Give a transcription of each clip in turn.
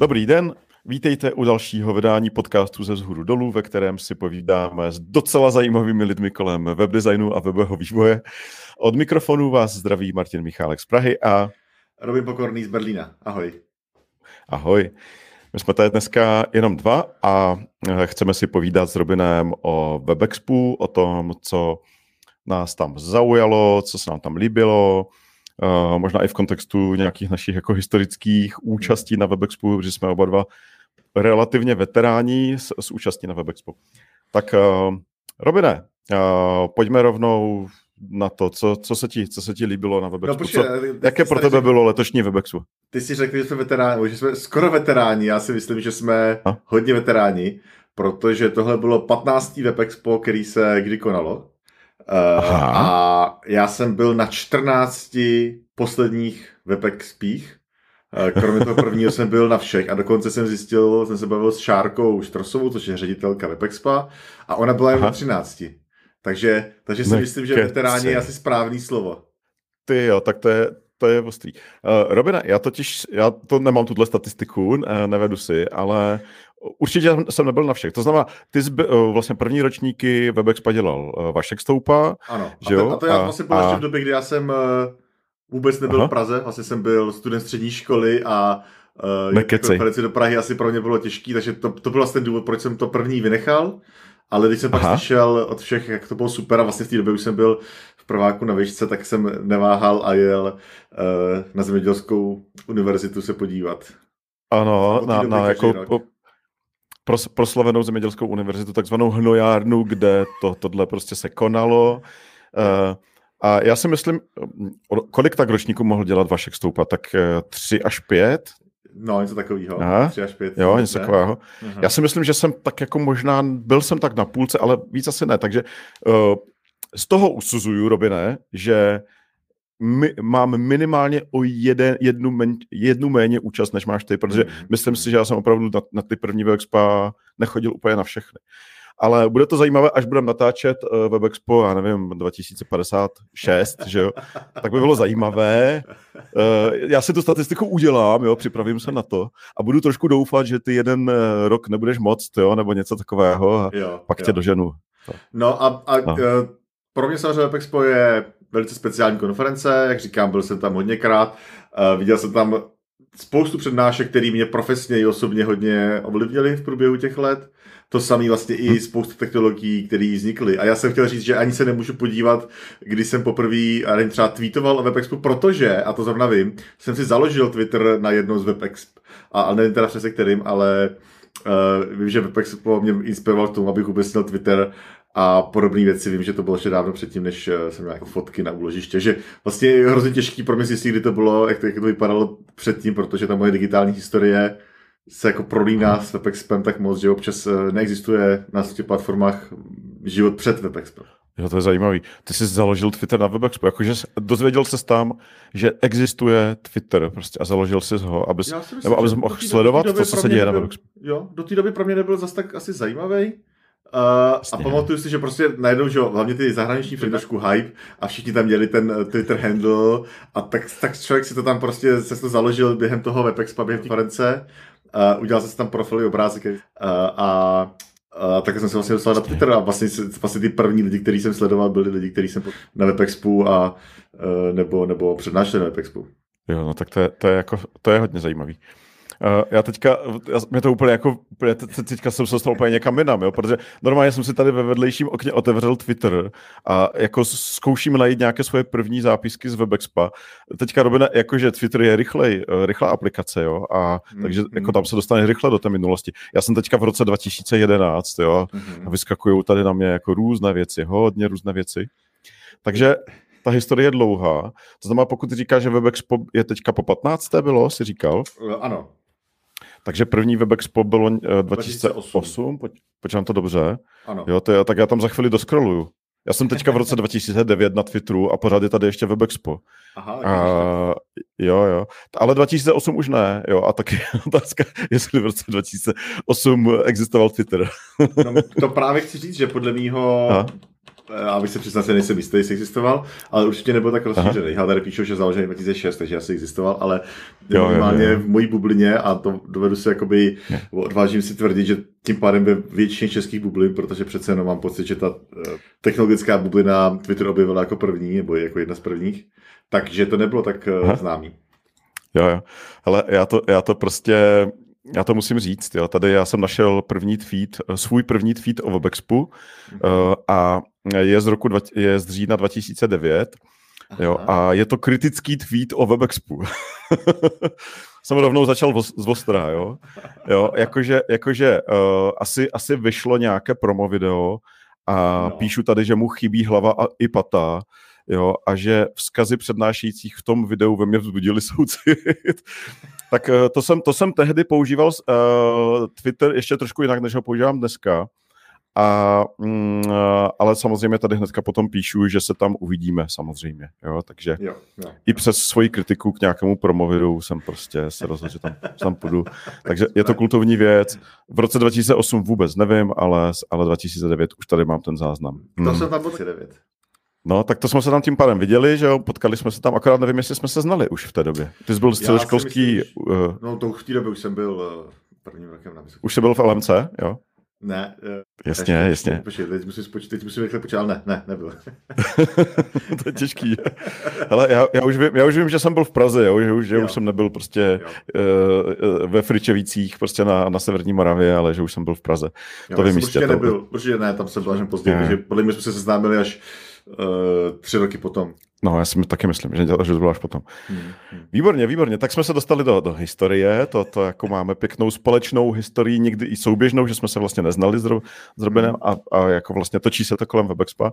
Dobrý den, vítejte u dalšího vydání podcastu ze zhůru dolů, ve kterém si povídáme s docela zajímavými lidmi kolem webdesignu a webového vývoje. Od mikrofonu vás zdraví Martin Michálek z Prahy a... Robin Pokorný z Berlína. Ahoj. Ahoj. My jsme tady dneska jenom dva a chceme si povídat s Robinem o WebExpu, o tom, co nás tam zaujalo, co se nám tam líbilo, Uh, možná i v kontextu nějakých našich jako historických účastí na WebExpu, protože jsme oba dva relativně veteráni s, s účastí na WebExpu. Tak uh, Robine, pojďme rovnou na to, co, co, se ti, co se ti líbilo na WebExpu. No, počkej, co, jaké pro tebe bylo letošní WebExpu? Ty jsi řekl, že jsme veteráni, že jsme skoro veteráni, já si myslím, že jsme A? hodně veteráni, protože tohle bylo 15. WebExpo, který se kdy konalo. Uh, a já jsem byl na 14 posledních WebExpích. Uh, kromě toho prvního jsem byl na všech a dokonce jsem zjistil, jsem se bavil s Šárkou Štrosovou, což je ředitelka WebExpa a ona byla jen na 13. Takže, takže si myslím, že veteráni je asi správný slovo. Ty jo, tak to je, to je ostrý. Uh, Robina, já totiž, já to nemám tuhle statistiku, nevedu si, ale Určitě jsem nebyl na všech. To znamená, ty jsi uh, vlastně první ročníky Webex dělal uh, Vašek Stoupa. Ano. Že a, to, a to já vlastně byl a... ještě v době, kdy já jsem uh, vůbec nebyl Aha. v Praze. Vlastně jsem byl student střední školy a uh, konferenci do Prahy asi pro mě bylo těžký, takže to, to byl vlastně ten důvod, proč jsem to první vynechal. Ale když jsem Aha. pak slyšel od všech, jak to bylo super a vlastně v té době už jsem byl v prváku na výšce, tak jsem neváhal a jel uh, na zemědělskou univerzitu se podívat. Ano, na, na jako po, pros, proslavenou zemědělskou univerzitu, takzvanou hnojárnu, kde to, tohle prostě se konalo. Uh, a já si myslím, kolik tak ročníků mohl dělat Vašek Stoupa? Tak uh, tři až pět? No, něco takového. Tři až pět. Jo, něco takového. Uh-huh. Já si myslím, že jsem tak jako možná, byl jsem tak na půlce, ale víc asi ne. Takže uh, z toho usuzuju, Robine, že my, mám minimálně o jeden, jednu, men, jednu méně účast, než máš ty, protože mm. myslím si, že já jsem opravdu na, na ty první WebExpa nechodil úplně na všechny. Ale bude to zajímavé, až budeme natáčet uh, WebExpo, já nevím, 2056, že jo, tak by bylo zajímavé. Uh, já si tu statistiku udělám, jo, připravím se na to a budu trošku doufat, že ty jeden uh, rok nebudeš moc, jo, nebo něco takového a jo, pak jo. tě doženu. No a, a no. Pro mě samozřejmě WebExpo je velice speciální konference, jak říkám, byl jsem tam hodněkrát, viděl jsem tam spoustu přednášek, které mě profesně i osobně hodně ovlivnily v průběhu těch let. To samé vlastně i spoustu technologií, které vznikly. A já jsem chtěl říct, že ani se nemůžu podívat, když jsem poprvé třeba tweetoval o WebExpu, protože, a to zrovna vím, jsem si založil Twitter na jednou z WebExp. A, a nevím teda přesně kterým, ale uh, vím, že WebExpo mě inspiroval k tomu, abych vůbec měl Twitter a podobné věci. Vím, že to bylo ještě dávno předtím, než eh, jsem měl jako fotky na úložiště, že vlastně je hrozně těžký pro mě zjistit, kdy to bylo, jak to, jak to vypadalo předtím, protože ta moje digitální historie se jako prolíná s WebExpem tak moc, že občas eh, neexistuje na těch platformách život před WebExpem. Jo, to je zajímavý. Ty jsi založil Twitter na WebExpo, jakože dozvěděl se tam, že existuje Twitter prostě a založil jsi ho, abys, myslím, nebo abys mohl sledovat to, co se děje nebyl, na WebExpo. Jo, do té doby pro mě nebyl zase tak asi zajímavý, Uh, a pamatuju si, že prostě najednou, že hlavně ty zahraniční byly trošku hype a všichni tam měli ten uh, Twitter handle a tak, tak člověk si to tam prostě se to založil během toho WebExpa, během konference, uh, udělal se tam profily, obrázek uh, a a tak jsem se vlastně dostal na Twitter a vlastně, vlastně ty první lidi, který jsem sledoval, byli lidi, kteří jsem na WebExpu a nebo, nebo přednášeli na WebExpu. Jo, no tak to je, to je, jako, to je hodně zajímavý. Uh, já teďka, já, mě to úplně jako, úplně, teďka jsem se dostal úplně někam jinam, jo, protože normálně jsem si tady ve vedlejším okně otevřel Twitter a jako zkouším najít nějaké svoje první zápisky z Webexpa. Teďka Robina, jakože Twitter je rychlej, uh, rychlá aplikace, jo, a mm, takže mm. jako tam se dostane rychle do té minulosti. Já jsem teďka v roce 2011, jo, mm. a vyskakují tady na mě jako různé věci, hodně různé věci. Takže ta historie je dlouhá. To znamená, pokud říkáš, že WebExpo je teďka po 15. bylo, si říkal? Ano. Takže první WebExpo bylo 2008, 2008. Poč, počítám to dobře. Ano. Jo, to je, tak já tam za chvíli doskroluju. Já jsem teďka v roce 2009 na Twitteru a pořád je tady ještě WebExpo. Aha, a, jo, jo. Ale 2008 už ne, jo. A taky otázka, jestli v roce 2008 existoval Twitter. no, to právě chci říct, že podle mýho abych se přiznal, že nejsem jistý, jestli existoval, ale určitě nebyl tak rozšířený. Já tady píšu, že založený 2006, takže asi existoval, ale jo, minimálně jo, jo. v mojí bublině a to dovedu si jakoby, odvážím si tvrdit, že tím pádem ve většině českých bublin, protože přece jenom mám pocit, že ta eh, technologická bublina Twitter objevila jako první, nebo jako jedna z prvních, takže to nebylo tak eh, Aha. známý. Jo, jo. Ale já to, já to prostě, já to musím říct, jo. Tady já jsem našel první tweet, eh, svůj první tweet o Webexpu mm-hmm. a je z roku, je z října 2009 jo, a je to kritický tweet o Webexpu. jsem rovnou začal z ostra, jo. jo jakože, jakože uh, asi, asi vyšlo nějaké promo video a no. píšu tady, že mu chybí hlava a i pata, jo, a že vzkazy přednášejících v tom videu ve mně vzbudili soucit. Tak uh, to jsem, to jsem tehdy používal uh, Twitter ještě trošku jinak, než ho používám dneska. A, mm, ale samozřejmě tady hnedka potom píšu, že se tam uvidíme samozřejmě, jo, takže jo, jo, i přes svoji kritiku k nějakému promovidu jsem prostě se rozhodl, že tam, tam půjdu. Takže je to kultovní věc. V roce 2008 vůbec nevím, ale, ale 2009 už tady mám ten záznam. To hmm. jsem tam 2009. No, tak to jsme se tam tím pádem viděli, že jo, potkali jsme se tam, akorát nevím, jestli jsme se znali už v té době. Ty jsi byl středoškolský... Myslím, uh, no, to v té době už jsem byl uh, prvním rokem na vysoké. Už jsi byl v LMC, jo? Ne. Uh, jasně, ještě, jasně. Počkej, teď musím, spočít, teď musím rychle počítat, ne, ne, nebyl. to je těžký. Ale já, já, už vím, já už vím, že jsem byl v Praze, jo, že, už, že už jsem nebyl prostě uh, ve Fričevicích, prostě na, na Severní Moravě, ale že už jsem byl v Praze. Jo, to vím jistě. Určitě nebyl, určitě ne, tam jsem byl až později, takže podle mě jsme se seznámili až tři roky potom. No, já si taky myslím, že, že to bylo až potom. Hmm, hmm. Výborně, výborně. Tak jsme se dostali do, do historie, to, to jako máme pěknou společnou historii, někdy i souběžnou, že jsme se vlastně neznali s, s Robinem hmm. a, a jako vlastně točí se to kolem Webexpa.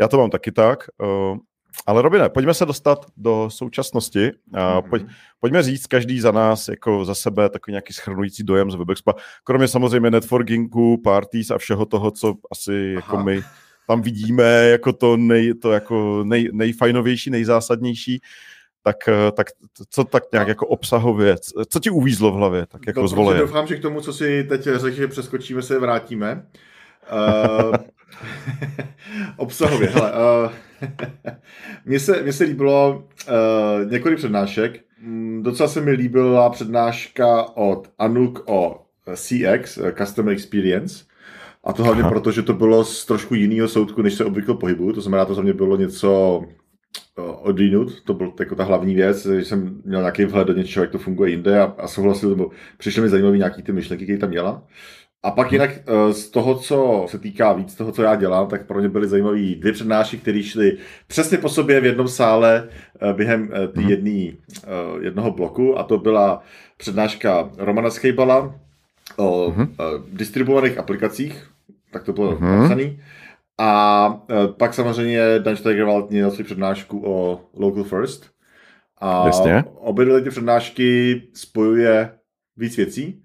Já to mám taky tak. Uh, ale Robine, pojďme se dostat do současnosti. A pojď, pojďme říct každý za nás, jako za sebe, takový nějaký schrnující dojem z Webexpa. Kromě samozřejmě networkingu, parties a všeho toho, co asi Aha. jako my tam vidíme jako to, nej, to jako nej, nejfajnovější, nejzásadnější, tak, eh, tak co tak nějak jako obsahově, co ti uvízlo v hlavě, tak jako zvoleje? Doufám, že k tomu, co si teď řekl, že přeskočíme, se vrátíme. Uh, obsahově, hele, uh, mně, se, mně se líbilo uh, několik přednášek. Mm, docela se mi líbila přednáška od Anuk o CX, Customer Experience. A to hlavně Aha. proto, že to bylo z trošku jiného soudku, než se obvykle pohybuju. To znamená, to za mě bylo něco odinut, to byla jako ta hlavní věc, že jsem měl nějaký vhled do něčeho, jak to funguje jinde a, a souhlasil, nebo přišly mi zajímavé nějaký ty myšlenky, které tam měla. A pak jinak e, z toho, co se týká víc toho, co já dělám, tak pro mě byly zajímavé dvě přednášky, které šly přesně po sobě v jednom sále e, během e, mhm. jedný, jednoho bloku a to byla přednáška Romana Schejbala o uh-huh. distribuovaných aplikacích, tak to bylo uh-huh. napsaný. A e, pak samozřejmě Dan Steigerwald měl svou přednášku o Local First. A Jasně. obě ty přednášky spojuje víc věcí.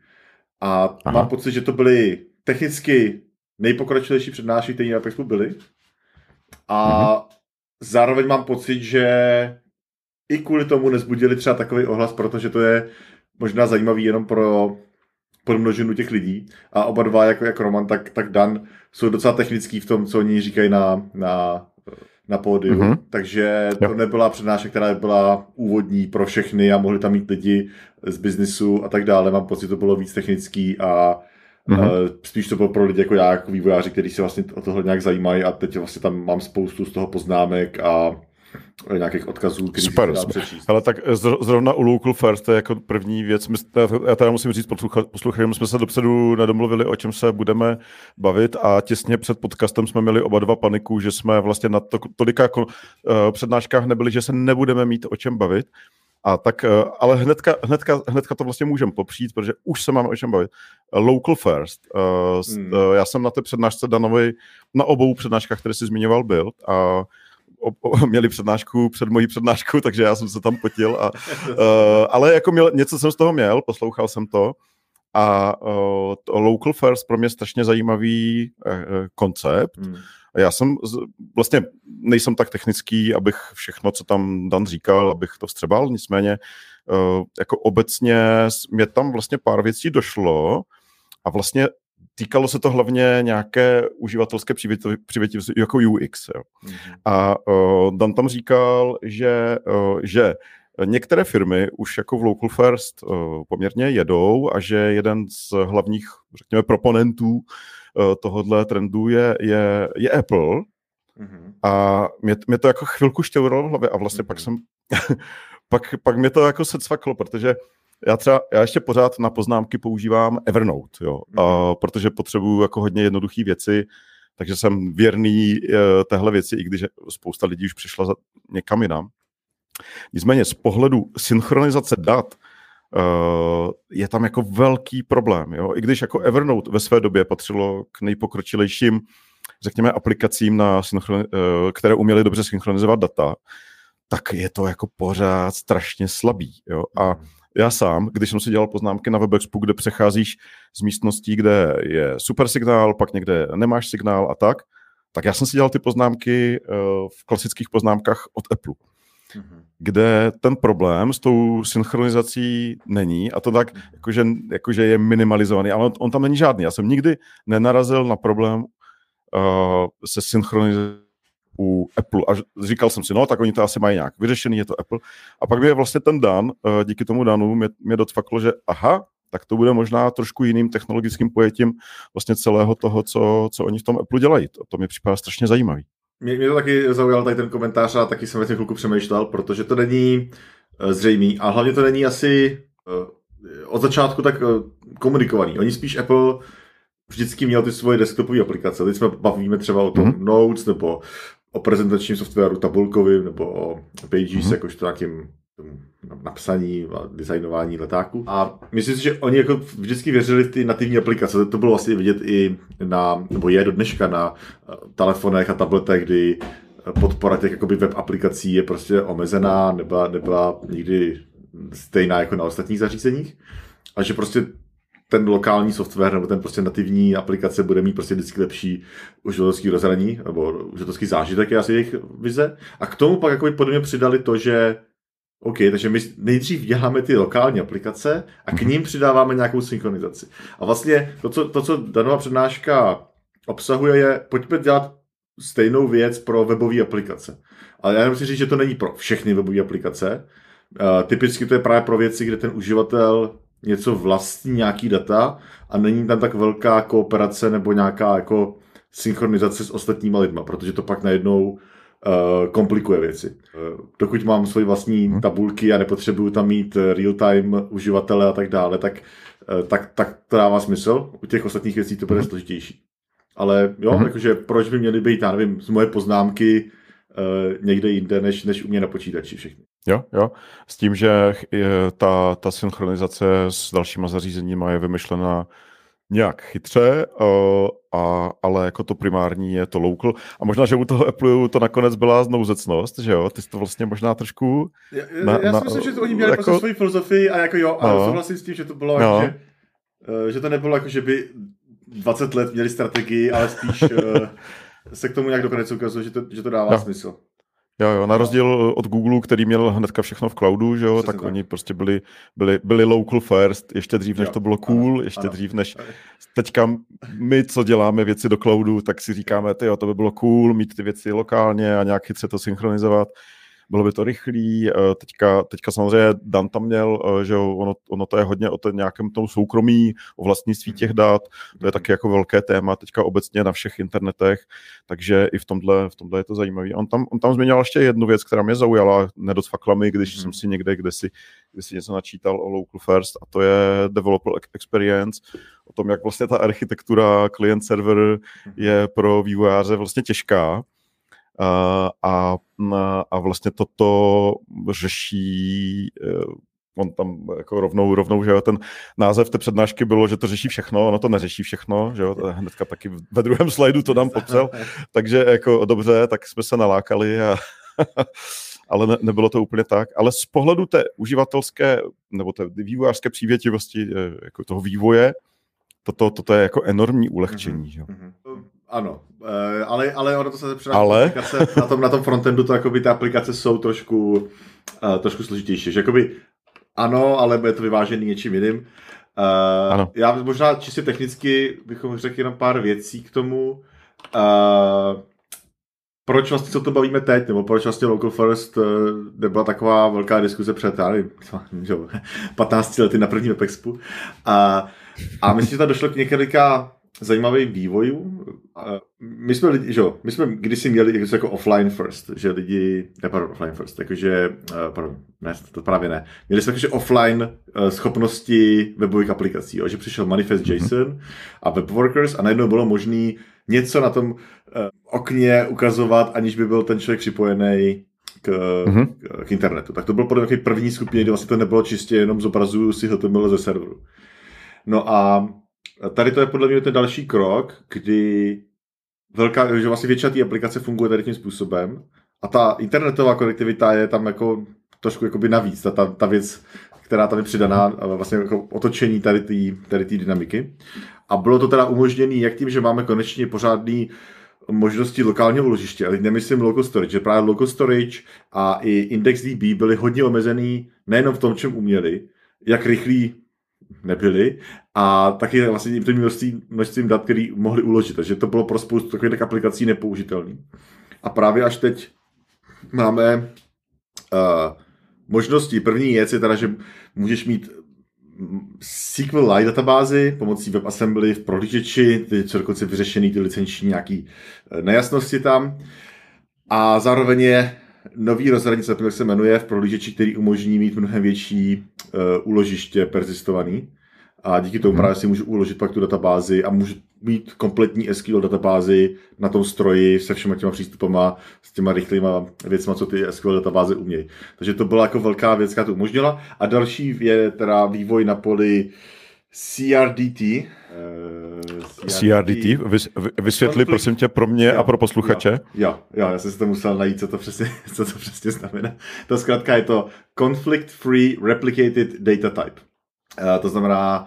A Aha. mám pocit, že to byly technicky nejpokročilejší přednášky, které na Pexpu byly. A uh-huh. zároveň mám pocit, že i kvůli tomu nezbudili třeba takový ohlas, protože to je možná zajímavý jenom pro podmnožinu těch lidí a oba dva, jako, jak Roman, tak, tak Dan, jsou docela technický v tom, co oni říkají na, na, na pódiu. Mm-hmm. Takže to jo. nebyla přednáška, která byla úvodní pro všechny a mohli tam mít lidi z biznisu a tak dále. Mám pocit, to bylo víc technický a Mm-hmm. Spíš to bylo pro lidi jako já, jako vývojáři, kteří se vlastně o tohle nějak zajímají a teď vlastně tam mám spoustu z toho poznámek a nějakých odkazů, který Super, si přečíst. Ale tak zrovna u Local First to je jako první věc. My, já teda musím říct posluchačům, jsme se dopředu nedomluvili, o čem se budeme bavit a těsně před podcastem jsme měli oba dva paniku, že jsme vlastně na to, tolika jako, uh, přednáškách nebyli, že se nebudeme mít o čem bavit. A tak, uh, ale hnedka, hnedka, hnedka to vlastně můžeme popřít, protože už se máme o čem bavit. Uh, local first. Uh, hmm. uh, já jsem na té přednášce Danovi, na obou přednáškách, které jsi zmiňoval, byl a o, o, měli přednášku před mojí přednáškou, takže já jsem se tam potil. A, uh, ale jako měl, něco jsem z toho měl, poslouchal jsem to. A uh, to Local First pro mě strašně zajímavý uh, koncept. Hmm. A já jsem vlastně nejsem tak technický, abych všechno, co tam Dan říkal, abych to vstřebal, nicméně uh, jako obecně mě tam vlastně pár věcí došlo a vlastně týkalo se to hlavně nějaké uživatelské přivětivosti jako UX. Jo. Mm-hmm. A uh, Dan tam říkal, že, uh, že Některé firmy už jako v Local First uh, poměrně jedou a že jeden z hlavních, řekněme, proponentů uh, tohohle trendu je, je, je Apple. Mm-hmm. A mě, mě to jako chvilku štěuralo v hlavě a vlastně mm-hmm. pak jsem, pak, pak mě to jako se cvaklo, protože já třeba, já ještě pořád na poznámky používám Evernote, jo, mm-hmm. a, protože potřebuju jako hodně jednoduché věci, takže jsem věrný uh, téhle věci, i když spousta lidí už přišla za, někam jinam. Nicméně z pohledu synchronizace dat uh, je tam jako velký problém. Jo? I když jako Evernote ve své době patřilo k nejpokročilejším, řekněme, aplikacím, na synchron, uh, které uměly dobře synchronizovat data, tak je to jako pořád strašně slabý. Jo? A já sám, když jsem si dělal poznámky na WebExpu, kde přecházíš z místností, kde je super signál, pak někde nemáš signál a tak, tak já jsem si dělal ty poznámky uh, v klasických poznámkách od Apple mm-hmm. kde ten problém s tou synchronizací není a to tak, mm-hmm. jakože, jakože je minimalizovaný, ale on, on tam není žádný. Já jsem nikdy nenarazil na problém uh, se synchronizací u Apple a říkal jsem si, no tak oni to asi mají nějak vyřešený, je to Apple. A pak mě vlastně ten Dan, uh, díky tomu Danu, mě, mě dotfaklo, že aha, tak to bude možná trošku jiným technologickým pojetím vlastně celého toho, co, co oni v tom Apple dělají. To, to mi připadá strašně zajímavý. Mě, mě to taky zaujalo tady ten komentář a taky jsem ve chvilku přemýšlel, protože to není uh, zřejmý a hlavně to není asi uh, od začátku tak komunikovaný. Oni spíš Apple vždycky měl ty svoje desktopové aplikace. Teď jsme bavíme třeba o tom mm-hmm. Notes nebo o prezentačním softwaru tabulkovým nebo o Pages, mm-hmm. jakožto nějakým napsaní a designování letáku. A myslím si, že oni jako vždycky věřili v ty nativní aplikace. To bylo vlastně vidět i na, nebo je do dneška na eh, telefonech a tabletech, kdy podpora těch jakoby web aplikací je prostě omezená, nebyla, nebyla nikdy stejná jako na ostatních zařízeních. A že prostě ten lokální software nebo ten prostě nativní aplikace bude mít prostě vždycky lepší uživatelský rozhraní nebo uživatelský zážitek je asi jejich vize. A k tomu pak jako podle mě přidali to, že OK, takže my nejdřív děláme ty lokální aplikace a k mhm. ním přidáváme nějakou synchronizaci. A vlastně to, co, to, co Danova přednáška obsahuje, je pojďme dělat stejnou věc pro webové aplikace. Ale já musím říct, že to není pro všechny webové aplikace. Uh, typicky to je právě pro věci, kde ten uživatel něco vlastní, nějaký data a není tam tak velká kooperace nebo nějaká jako synchronizace s ostatníma lidma, protože to pak najednou uh, komplikuje věci. Uh, dokud mám svoji vlastní hmm. tabulky a nepotřebuju tam mít eh, real-time uživatele a tak dále, tak, tak, tak to dává smysl. U těch ostatních věcí to bude hmm. složitější. Ale jo, hmm. jakože proč by měly být, já nevím, z moje poznámky někde jinde, než, než u mě na počítači všechny. Jo, jo. S tím, že ta, ta synchronizace s dalšíma zařízeníma je vymyšlena nějak chytře, a, ale jako to primární je to local. A možná, že u toho Apple to nakonec byla znouzecnost, že jo? Ty jsi to vlastně možná trošku... Já, na, já si myslím, že to oni měli jako, prostě svoji filozofii a jako jo, a no, souhlasím s tím, že to bylo no. jako, že, uh, že to nebylo jako, že by 20 let měli strategii, ale spíš uh, se k tomu nějak dokonec ukazuje, že to, že to dává no. smysl. Jo, jo, na rozdíl od Google, který měl hnedka všechno v cloudu, že jo, tak, tak. oni prostě byli, byli, byli local first, ještě dřív, než jo, to bylo cool, ano, ještě ano. dřív, než teďka my, co děláme věci do cloudu, tak si říkáme, ty jo, to by bylo cool, mít ty věci lokálně a nějak chytře to synchronizovat bylo by to rychlý. Eh, teďka, teďka samozřejmě Dan tam měl, eh, že ono, ono to je hodně o tom nějakém tom soukromí, o vlastnictví těch dat, to je taky jako velké téma teďka obecně na všech internetech, takže i v tomhle, v tomhle je to zajímavé. On tam, on tam změnil ještě jednu věc, která mě zaujala, nedosfakla mi, když hmm. jsem si někde, kde si, kde si něco načítal o Local First, a to je Developer Experience, o tom, jak vlastně ta architektura client-server mhm. je pro vývojáře vlastně těžká, a, a vlastně toto řeší e, on tam jako rovnou, rovnou, že jo, ten název té přednášky bylo, že to řeší všechno, ono to neřeší všechno, že jo, hnedka taky ve druhém slajdu to nám popsal, takže jako dobře, tak jsme se nalákali a ale ne, nebylo to úplně tak. Ale z pohledu té uživatelské nebo té vývojářské přívětivosti e, jako toho vývoje, toto, toto je jako enormní ulehčení. Mm-hmm. Ano, uh, ale, ale ono to se zepředá ale... aplikace, na tom, na tom frontendu to jakoby ty aplikace jsou trošku, uh, trošku složitější, že jakoby ano, ale bude to vyvážený něčím jiným. Uh, ano. Já možná čistě technicky bychom řekli jenom pár věcí k tomu. Uh, proč vlastně co to bavíme teď, nebo proč vlastně Local First nebyla taková velká diskuze před, já nevím, 15 lety na prvním Webexpu. A, a myslím, že tam došlo k několika zajímavý vývoj. My jsme, lidi, že, my jsme kdysi měli jako offline first, že lidi, ne, pardon, offline first, jakože, eh, pardon, ne, to právě ne. Měli jsme jakože offline eh, schopnosti webových aplikací, jo, že přišel Manifest mm-hmm. JSON a WebWorkers a najednou bylo možné něco na tom eh, okně ukazovat, aniž by byl ten člověk připojený k, mm-hmm. k, k internetu. Tak to byl podle mě první skupině, kdy vlastně to nebylo čistě jenom zobrazuju si HTML ze serveru. No a tady to je podle mě ten další krok, kdy velká, že vlastně většina té aplikace funguje tady tím způsobem a ta internetová konektivita je tam jako trošku jakoby navíc, ta, ta, ta věc, která tam je přidaná, vlastně jako otočení tady té tady dynamiky. A bylo to teda umožněné jak tím, že máme konečně pořádný možnosti lokálního vložiště, ale nemyslím local storage, že právě local storage a i IndexDB byly hodně omezený nejenom v tom, čem uměli, jak rychlý nebyly a taky vlastně tím množství, množstvím dat, který mohli uložit. Takže to bylo pro spoustu takových aplikací nepoužitelný. A právě až teď máme uh, možnosti. První věc je teda, že můžeš mít SQLite databázy pomocí WebAssembly v prohlížeči, ty jsou dokonce vyřešený ty licenční nějaký eh, nejasnosti tam. A zároveň je nový rozhraní, jak se jmenuje, v prohlížeči, který umožní mít mnohem větší uh, úložiště persistovaný. A díky tomu hmm. právě si můžu uložit pak tu databázi a můžu mít kompletní SQL databázi na tom stroji se všema těma přístupama, s těma rychlýma věcma, co ty SQL databáze umějí. Takže to byla jako velká věc, která to umožnila. A další je teda vývoj na poli CRDT, CRDT, vys, vysvětli prosím tě pro mě jo, a pro posluchače. Jo, jo, jo, já jsem si to musel najít, co to přesně, co to přesně znamená. To zkrátka je to Conflict Free Replicated Data Type. Uh, to znamená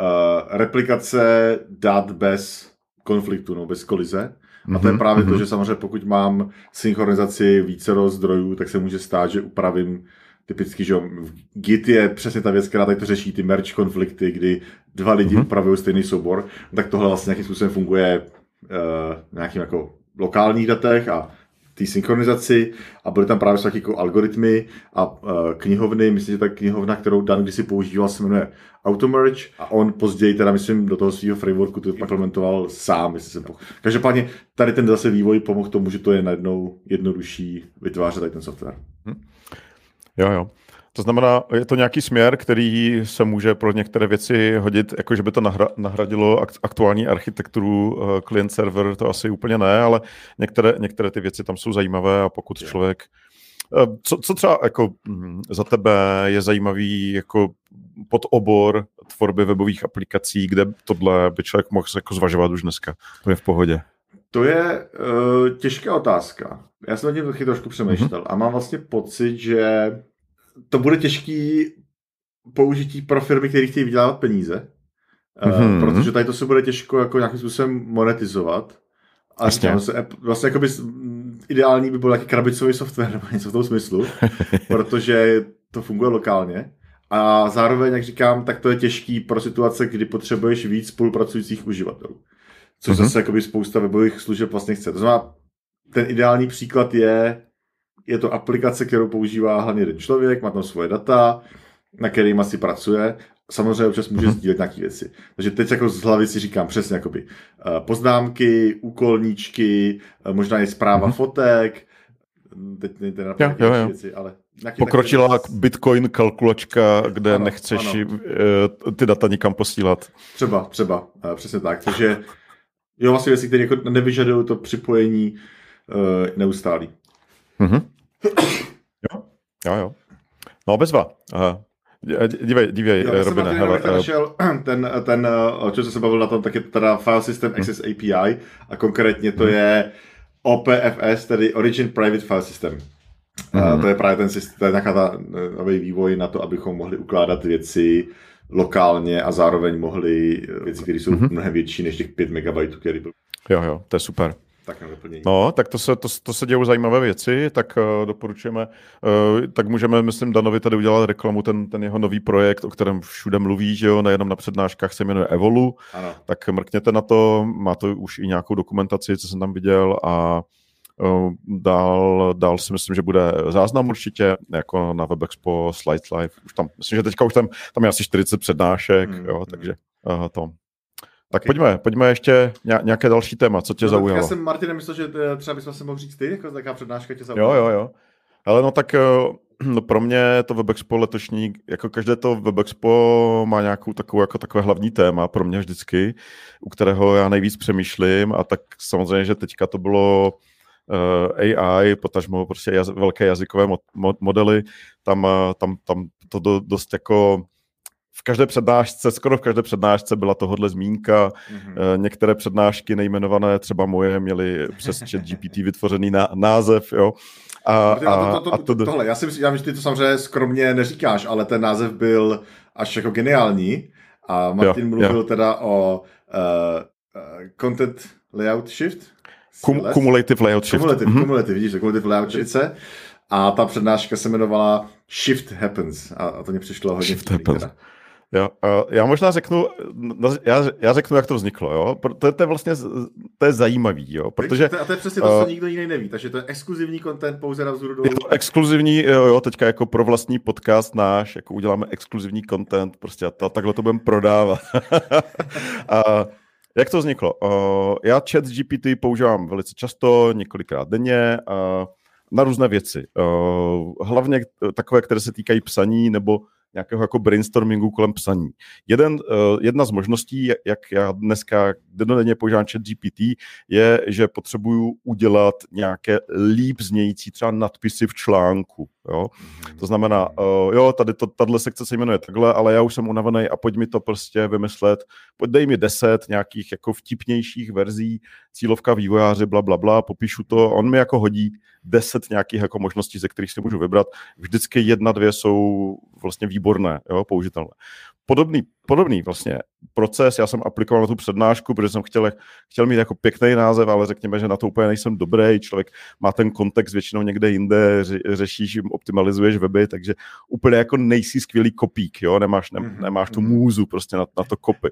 uh, replikace dat bez konfliktu, no, bez kolize. A to je mhm, právě mm-hmm. to, že samozřejmě pokud mám synchronizaci více zdrojů, tak se může stát, že upravím typicky, že Git je přesně ta věc, která tady to řeší, ty merge konflikty, kdy dva lidi mm-hmm. upravují stejný soubor, tak tohle vlastně nějakým způsobem funguje uh, nějakým jako lokálních datech a té synchronizaci a byly tam právě taky jako algoritmy a uh, knihovny, myslím, že ta knihovna, kterou Dan kdysi používal, se jmenuje Automerge a on později teda, myslím, do toho svého frameworku to implementoval sám, jestli jsem poch... Každopádně tady ten zase vývoj pomohl tomu, že to je najednou jednodušší vytvářet tady ten software. Hmm. Jo, jo. To znamená, je to nějaký směr, který se může pro některé věci hodit, jako že by to nahra, nahradilo aktuální architekturu uh, client-server, to asi úplně ne, ale některé, některé ty věci tam jsou zajímavé a pokud je. člověk uh, co, co třeba jako hm, za tebe je zajímavý jako podobor tvorby webových aplikací, kde tohle by člověk mohl jako zvažovat už dneska? To je v pohodě. To je uh, těžká otázka. Já jsem na tím taky trošku přemýšlel mm-hmm. a mám vlastně pocit, že to bude těžký použití pro firmy, které chtějí vydělávat peníze, mm-hmm. protože tady to se bude těžko jako nějakým způsobem monetizovat. A říkám, se, vlastně jakoby ideální by byl nějaký krabicový software nebo něco v tom smyslu, protože to funguje lokálně. A zároveň, jak říkám, tak to je těžký pro situace, kdy potřebuješ víc spolupracujících uživatelů. Což mm-hmm. zase jakoby spousta webových služeb vlastně chce. To znamená, ten ideální příklad je, je to aplikace, kterou používá hlavně jeden člověk, má tam svoje data, na kterým asi pracuje. Samozřejmě občas může mm-hmm. sdílet nějaké věci. Takže teď jako z hlavy si říkám přesně jakoby uh, poznámky, úkolníčky, uh, možná i zpráva mm-hmm. fotek, teď nejde na jo, jo, jo. věci, ale Pokročila takový... Bitcoin kalkulačka, kde ano, nechceš ano. Uh, ty data nikam posílat. Třeba, třeba, přesně tak. Takže jo, vlastně věci, které jako nevyžadují to připojení neustálý. Mm-hmm. Jo, jo, jo. No, bezva. Aha. Dívej, dívej, jo, Robine, hele. Uh... Našel ten, ten, o čem jsem se bavil na tom, tak je teda File System Access hmm. API a konkrétně to hmm. je OPFS, tedy Origin Private File System. Hmm. To je právě ten systém, to je nějaká ta nový vývoj na to, abychom mohli ukládat věci lokálně a zároveň mohli věci, které jsou mm-hmm. mnohem větší než těch 5 MB, které byly. Jo, jo, to je super. Tak na doplnění. No, tak to se, to, to se dějou zajímavé věci, tak uh, doporučujeme, uh, tak můžeme, myslím, Danovi tady udělat reklamu, ten, ten jeho nový projekt, o kterém všude mluví, že jo, nejenom na přednáškách, se jmenuje Evolu, ano. tak mrkněte na to, má to už i nějakou dokumentaci, co jsem tam viděl a uh, dál, dál si myslím, že bude záznam určitě, jako na WebExpo, Slides Live, už tam, myslím, že teďka už tam, tam je asi 40 přednášek, mm, jo, takže uh, to tak pojďme, pojďme ještě nějaké další téma, co tě no, zaujalo. Já jsem, Martin, myslel, že eh, třeba bychom se mohli říct ty, jako taká přednáška tě zaujala. Jo, jo, jo. Ale no tak eh, no pro mě to WebExpo letošní, jako každé to WebExpo má nějakou takovou, jako takové hlavní téma pro mě vždycky, u kterého já nejvíc přemýšlím a tak samozřejmě, že teďka to bylo uh, eh, AI, potažmo prostě jaz, velké jazykové mo, modely, tam, tam, tam to do, dost jako v každé přednášce, skoro v každé přednášce byla tohodle zmínka. Mm-hmm. Některé přednášky nejmenované, třeba moje, měly přes chat GPT vytvořený ná, název, jo. A, a, to, to, to, a to, tohle, já si myslím, já že ty to samozřejmě skromně neříkáš, ale ten název byl až jako geniální a Martin jo, mluvil jo. teda o uh, uh, content layout shift. Kum, cumulative layout shift. Cumulative, mm-hmm. cumulative, vidíš, cumulative layout shift. A ta přednáška se jmenovala Shift Happens a, a to mě přišlo hodně Shift Happens. Teda. Jo, já možná řeknu, já, já řeknu, jak to vzniklo, jo. To, to je vlastně, to je zajímavý, jo, protože... A to je přesně to, co uh, nikdo jiný neví, takže to je exkluzivní content pouze na vzoru Je to exkluzivní, jo, jo, teďka jako pro vlastní podcast náš, jako uděláme exkluzivní content, prostě a to, takhle to budeme prodávat. a jak to vzniklo? Uh, já chat GPT používám velice často, několikrát denně, uh, na různé věci. Uh, hlavně takové, které se týkají psaní nebo nějakého jako brainstormingu kolem psaní. Jeden, uh, jedna z možností, jak já dneska denodenně používám chat GPT, je, že potřebuju udělat nějaké líp znějící třeba nadpisy v článku. Jo? Mm-hmm. To znamená, uh, jo, tady to, tato sekce se jmenuje takhle, ale já už jsem unavený a pojď mi to prostě vymyslet, pojď dej mi deset nějakých jako vtipnějších verzí, cílovka vývojáři, bla, bla, bla, popíšu to, on mi jako hodí deset nějakých jako možností, ze kterých si můžu vybrat. Vždycky jedna, dvě jsou vlastně výborné, jo, použitelné podobný, podobný vlastně proces. Já jsem aplikoval na tu přednášku, protože jsem chtěl, chtěl mít jako pěkný název, ale řekněme, že na to úplně nejsem dobrý. Člověk má ten kontext většinou někde jinde, ře, řešíš, optimalizuješ weby, takže úplně jako nejsi skvělý kopík, jo, nemáš, ne, mhm, nemáš tu mhm. můzu prostě na, na to kopy.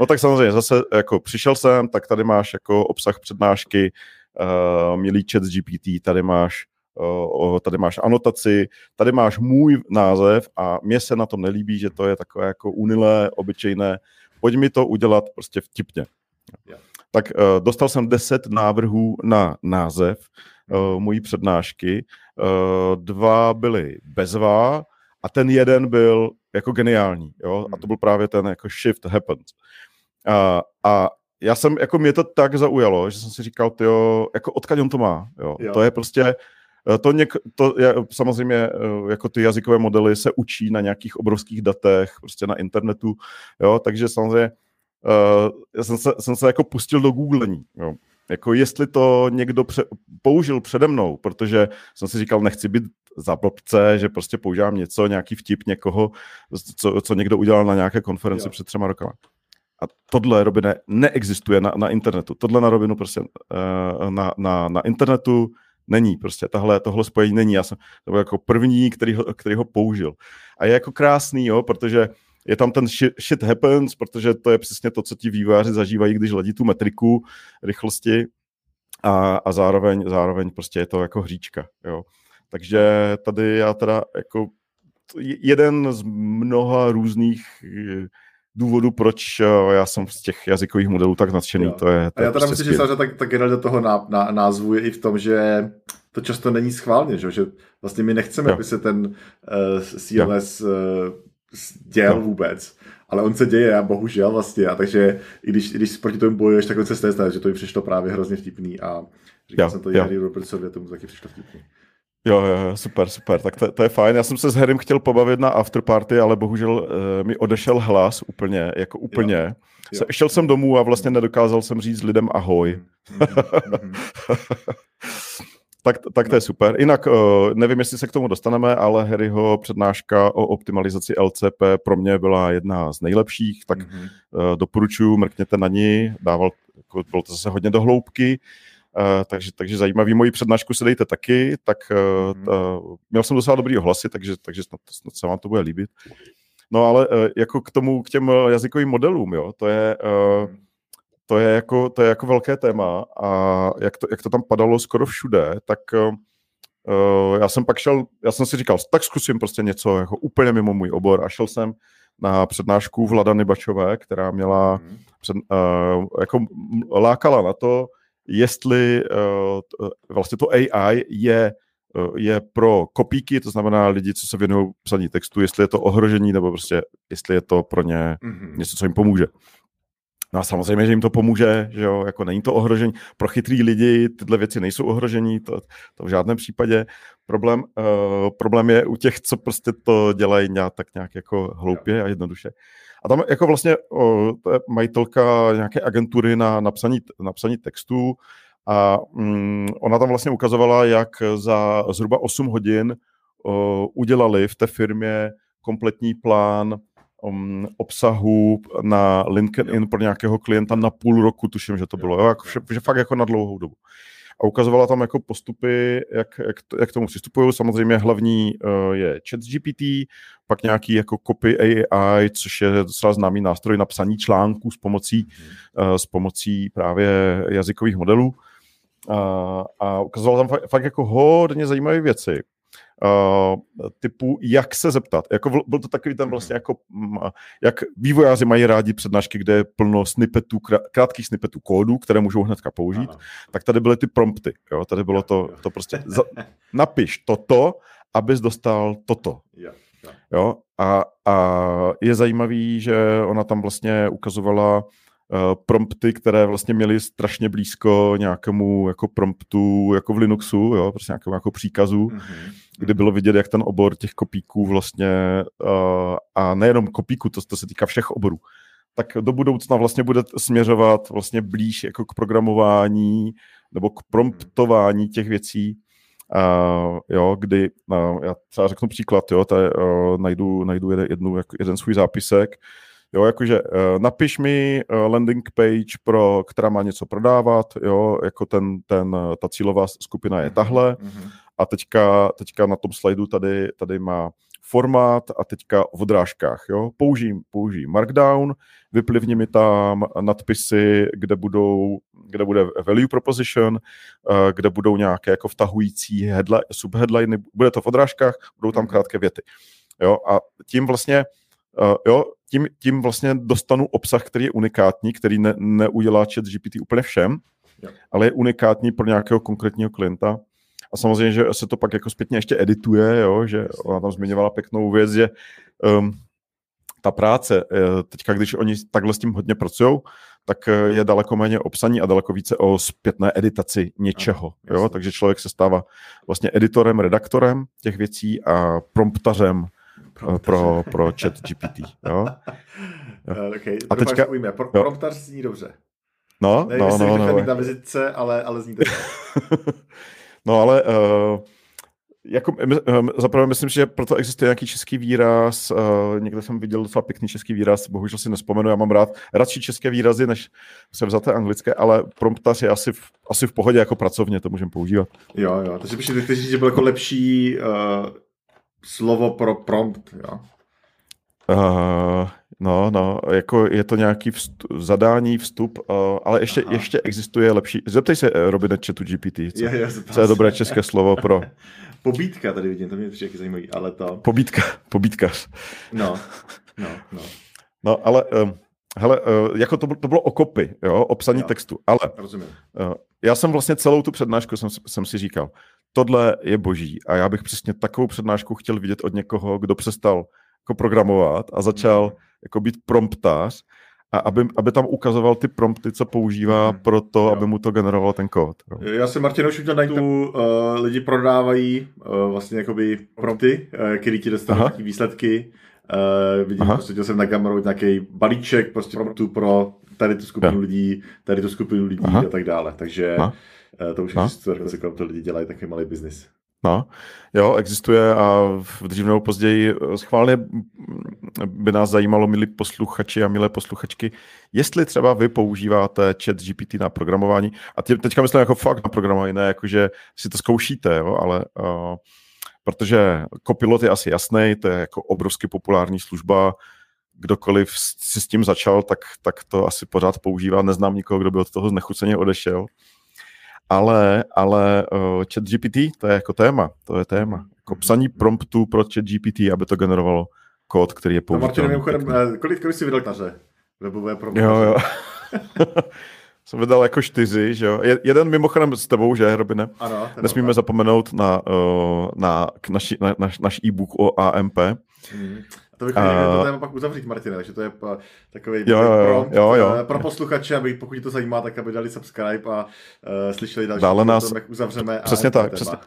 No tak samozřejmě zase jako přišel jsem, tak tady máš jako obsah přednášky, uh, milý chat GPT, tady máš tady máš anotaci, tady máš můj název a mně se na tom nelíbí, že to je takové jako unilé, obyčejné. Pojď mi to udělat prostě vtipně. Tak uh, dostal jsem 10 návrhů na název uh, mojí přednášky. Uh, dva byly bezvá a ten jeden byl jako geniální. Jo? A to byl právě ten jako Shift Happens. Uh, a já jsem, jako mě to tak zaujalo, že jsem si říkal, tyjo, jako odkud on to má. Jo? Jo. To je prostě, Eh, to, něk, to je, samozřejmě eh, jako ty jazykové modely se učí na nějakých obrovských datech, prostě na internetu, jo, takže samozřejmě uh, já jsem se, jsem se jako pustil do googlení, jo. Jako jestli to někdo pře- použil přede mnou, protože jsem si říkal, nechci být za blbce, že prostě používám něco, nějaký vtip někoho, co, co někdo udělal na nějaké konferenci jo. před třema rokama. A tohle, Robine, neexistuje na, na internetu. Tohle na rovinu prostě na, na, na internetu Není prostě, tahle, tohle spojení není. Já jsem to byl jako první, který ho, který ho použil. A je jako krásný, jo, protože je tam ten shit, shit happens, protože to je přesně to, co ti vývojáři zažívají, když ladí tu metriku rychlosti a, a zároveň, zároveň prostě je to jako hříčka, jo. Takže tady já teda jako jeden z mnoha různých důvodu, proč eh, já jsem z těch jazykových modelů tak nadšený. Jo. To je, to a já teda prostě myslím, že tak, tak do toho na, na, názvu je i v tom, že to často není schválně, že, že vlastně my nechceme, jo. aby se ten uh, CLS uh, děl jo. vůbec, ale on se děje a bohužel vlastně, a takže i když, i když proti tomu bojuješ, tak on se stane, že to mi přišlo právě hrozně vtipný a říkal jo. jsem to Jerry Robertsovi, tomu taky přišlo vtipný. Jo, jo, super, super, tak to, to je fajn. Já jsem se s Harrym chtěl pobavit na afterparty, ale bohužel uh, mi odešel hlas úplně, jako úplně. Jo. Jo. Šel jsem domů a vlastně nedokázal jsem říct lidem ahoj. Mm-hmm. tak, tak to je super. Jinak uh, nevím, jestli se k tomu dostaneme, ale Harryho přednáška o optimalizaci LCP pro mě byla jedna z nejlepších, tak mm-hmm. uh, doporučuji, mrkněte na ní. Dával jako bylo to zase hodně do hloubky, Uh, takže, takže zajímavý, moji přednášku si dejte taky, tak uh, mm. uh, měl jsem docela dobrý ohlasy, takže, takže snad, snad se vám to bude líbit. No ale uh, jako k tomu, k těm jazykovým modelům, jo, to je, uh, to je, jako, to je jako velké téma a jak to, jak to tam padalo skoro všude, tak uh, já jsem pak šel, já jsem si říkal, tak zkusím prostě něco jako úplně mimo můj obor a šel jsem na přednášku Vladany Bačové, která měla, mm. před, uh, jako lákala na to, jestli uh, vlastně to AI je, uh, je pro kopíky, to znamená lidi, co se věnují psaní textu, jestli je to ohrožení, nebo prostě jestli je to pro ně mm-hmm. něco, co jim pomůže. No a samozřejmě, že jim to pomůže, že jo, jako není to ohrožení. Pro chytrý lidi tyhle věci nejsou ohrožení, to, to v žádném případě. Problém, uh, problém je u těch, co prostě to dělají nějak, tak nějak jako hloupě a jednoduše. A tam jako vlastně uh, to je majitelka nějaké agentury na napsaní, napsaní textů a um, ona tam vlastně ukazovala, jak za zhruba 8 hodin uh, udělali v té firmě kompletní plán um, obsahu na LinkedIn pro nějakého klienta na půl roku, tuším, že to bylo, jo, jako, že, že fakt jako na dlouhou dobu. A ukazovala tam jako postupy, jak, jak, jak k tomu přistupují. Samozřejmě hlavní uh, je ChatGPT, pak nějaký jako copy AI, což je docela známý nástroj na psaní článků s pomocí, uh, s pomocí právě jazykových modelů. Uh, a ukazovala tam fakt, fakt jako hodně zajímavé věci uh, typu, jak se zeptat. Jako byl to takový ten vlastně jako, mm, jak vývojáři mají rádi přednášky, kde je plno snippetů, krátkých snippetů kódu, které můžou hnedka použít, ano. tak tady byly ty prompty. Jo? Tady bylo to, to prostě, za, napiš toto, abys dostal toto. Jo? A, a je zajímavý, že ona tam vlastně ukazovala prompty, které vlastně měly strašně blízko nějakému jako promptu, jako v Linuxu, jo, prostě nějakému jako příkazu, mm-hmm. kdy bylo vidět, jak ten obor těch kopíků vlastně, uh, a nejenom kopíků, to, to se týká všech oborů, tak do budoucna vlastně bude směřovat vlastně blíž jako k programování nebo k promptování těch věcí, Uh, jo, kdy, uh, já třeba řeknu příklad, jo, tady, uh, najdu, najdu jeden, jednu, jeden svůj zápisek, Jo, jakože uh, napiš mi uh, landing page, pro, která má něco prodávat, jo, jako ten, ten, ta cílová skupina je mhm, tahle mm-hmm. a teďka, teďka na tom slajdu tady, tady má formát a teďka v odrážkách, jo, použij, použij markdown, vyplivni mi tam nadpisy, kde budou, kde bude value proposition, kde budou nějaké jako vtahující headline, subheadliny, bude to v odrážkách, budou tam mhm. krátké věty, jo, a tím vlastně jo, tím, tím vlastně dostanu obsah, který je unikátní, který ne, neudělá chat GPT úplně všem, jo. ale je unikátní pro nějakého konkrétního klienta. A samozřejmě, že se to pak jako zpětně ještě edituje, jo, že ona tam zmiňovala pěknou věc, že um, ta práce, eh, teďka když oni takhle s tím hodně pracují, tak eh, je daleko méně obsaní a daleko více o zpětné editaci něčeho. Jo? Takže člověk se stává vlastně editorem, redaktorem těch věcí a promptařem pro, pro chat GPT. Jo? jo. Uh, okay. A teďka... Ujme. Pro, promptař zní dobře. No, Nevím, no, no, no. mít na vizitce, ale, ale zní to No, ale uh, jako, um, zaprvé myslím, že proto existuje nějaký český výraz, uh, někde jsem viděl docela pěkný český výraz, bohužel si nespomenu, já mám rád radši české výrazy, než se vzaté anglické, ale promptař je asi v, asi v pohodě jako pracovně, to můžeme používat. Jo, jo, takže byste řekli, že byl jako lepší uh, slovo pro prompt, jo? Uh, no, no, jako je to nějaký vstup, zadání, vstup, uh, ale ještě, ještě existuje lepší. Zeptej se, uh, Robine, chatu GPT, co, je, je, co je dobré české slovo pro... Pobítka tady vidím, to mě přijde zajímavý, ale to... Pobítka, pobítkař. No, no, no. No, ale um, hele, uh, jako to, to bylo okopy, jo, obsaní jo, textu, ale rozumím. Uh, já jsem vlastně celou tu přednášku jsem, jsem si říkal, tohle je boží a já bych přesně takovou přednášku chtěl vidět od někoho, kdo přestal jako programovat a začal mm. jako být promptář a aby, aby tam ukazoval ty prompty, co používá mm. pro to, jo. aby mu to generoval ten kód. No. Já jsem Martin už viděl na tu uh, lidi prodávají uh, vlastně jakoby prompty, uh, který ti dostanou nějaký výsledky. Uh, vidím, Aha. prostě jsem na Gumroad nějaký balíček prostě promptů pro tady tu skupinu jo. lidí, tady tu skupinu lidí Aha. a tak dále. Takže Aha. Uh, to už existuje, jako to lidi dělají takový malý biznis. No, jo, existuje a v dřív nebo později schválně by nás zajímalo, milí posluchači a milé posluchačky, jestli třeba vy používáte chat GPT na programování a tě, teďka myslím jako fakt na programování, ne jako, že si to zkoušíte, jo, ale uh, protože Copilot je asi jasný, to je jako obrovsky populární služba, kdokoliv si s tím začal, tak, tak to asi pořád používá. Neznám nikoho, kdo by od toho znechuceně odešel. Ale, ale uh, chat GPT, to je jako téma, to je téma. Jako psaní promptu pro chat GPT, aby to generovalo kód, který je použitelný. No Martin, mimochodem, kolik, kolik jsi vydal knaře? Webové prompty. Jo, jo. jsem vydal jako čtyři, že jo. Jeden mimochodem s tebou, že, Robine? Ano. Nesmíme tak. zapomenout na, uh, na, naši, na naš, naš e-book o AMP. Mm. To bychom měli to téma pak uzavřít, Martina, takže to je takový jo, jo, prompt jo, jo. pro posluchače, aby pokud to zajímá, tak aby dali subscribe a uh, slyšeli další Dále nás... tom, jak uzavřeme. Přesně tak, přesně,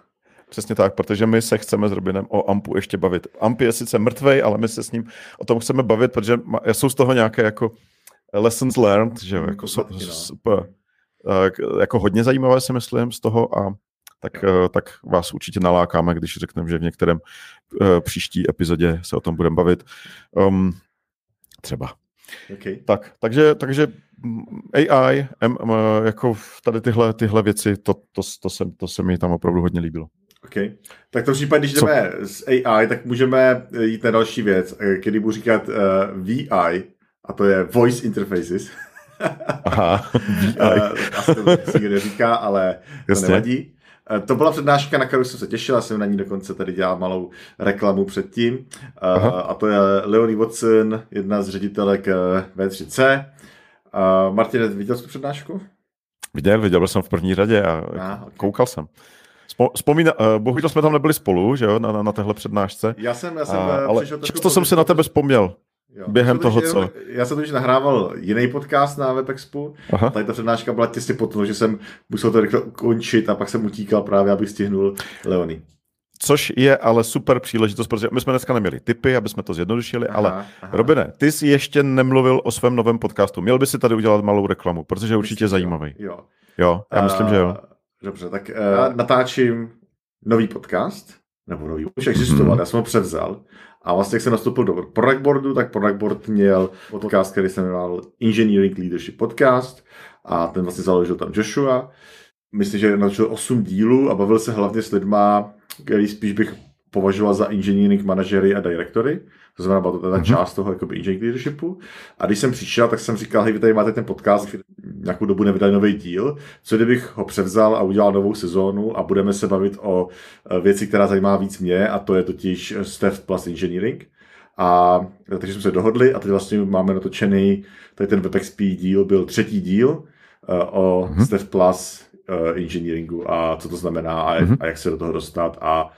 přesně tak, protože my se chceme s Robinem o Ampu ještě bavit. Amp je sice mrtvej, ale my se s ním o tom chceme bavit, protože jsou z toho nějaké jako lessons learned, že hmm, jako, so, super, jako hodně zajímavé si myslím z toho a tak, eh, tak vás určitě nalákáme, když řekneme, že v některém uh, příští epizodě se o tom budeme bavit. Um, třeba. Okay. Tak, takže, takže AI, M, M, jako tady tyhle, tyhle věci, to, to, to, se, to se mi tam opravdu hodně líbilo. OK. Tak v tom případě, když jdeme Co? z AI, tak můžeme jít na další věc, eh, který budu říkat uh, VI, a to je Voice Interfaces. Aha, VI. Asi to si neříká, ale to nevadí. Eh, to byla přednáška, na kterou jsem se těšil, já jsem na ní dokonce tady dělal malou reklamu předtím. Eh, Aha. A to je Leonie Watson, jedna z ředitelek eh, V3C. Martin, viděl jsi tu přednášku? Viděl, viděl jsem v první řadě a ah, okay. koukal jsem. Vzpomíná, bohužel jsme tam nebyli spolu, že jo, na, na, na téhle přednášce. Já jsem, já jsem a, ale často jsem si na tebe vzpomněl. Jo. Během toho, co? Já jsem totiž nahrával jiný podcast na WebExpu. Aha. Tady ta přednáška byla těsně potom, že jsem musel to rychle končit a pak jsem utíkal právě, abych stihnul Leony. Což je ale super příležitost, protože my jsme dneska neměli typy, aby jsme to zjednodušili, aha, ale aha. Robine, ty jsi ještě nemluvil o svém novém podcastu. Měl by si tady udělat malou reklamu, protože je určitě myslím, zajímavý. Jo. Jo, já uh, myslím, že jo. Dobře, tak uh, natáčím nový podcast, nebo nový, už existoval, hmm. já jsem ho převzal a vlastně, jak jsem nastoupil do Product Boardu, tak Product Board měl podcast, který se jmenoval Engineering Leadership Podcast a ten vlastně založil tam Joshua. Myslím, že natočil 8 dílů a bavil se hlavně s lidma, který spíš bych považoval za engineering manažery a direktory. To znamená, byla to ta mm-hmm. část toho jakoby engineering leadershipu. A když jsem přišel, tak jsem říkal, hej, vy tady máte ten podcast, nějakou dobu nevydali nový díl, co kdybych ho převzal a udělal novou sezónu a budeme se bavit o e, věci, která zajímá víc mě a to je totiž Steph plus Engineering. A takže jsme se dohodli a teď vlastně máme natočený, tady ten WebXP díl byl třetí díl uh, o mm-hmm. Steph plus uh, engineeringu a co to znamená a, mm-hmm. a jak se do toho dostat a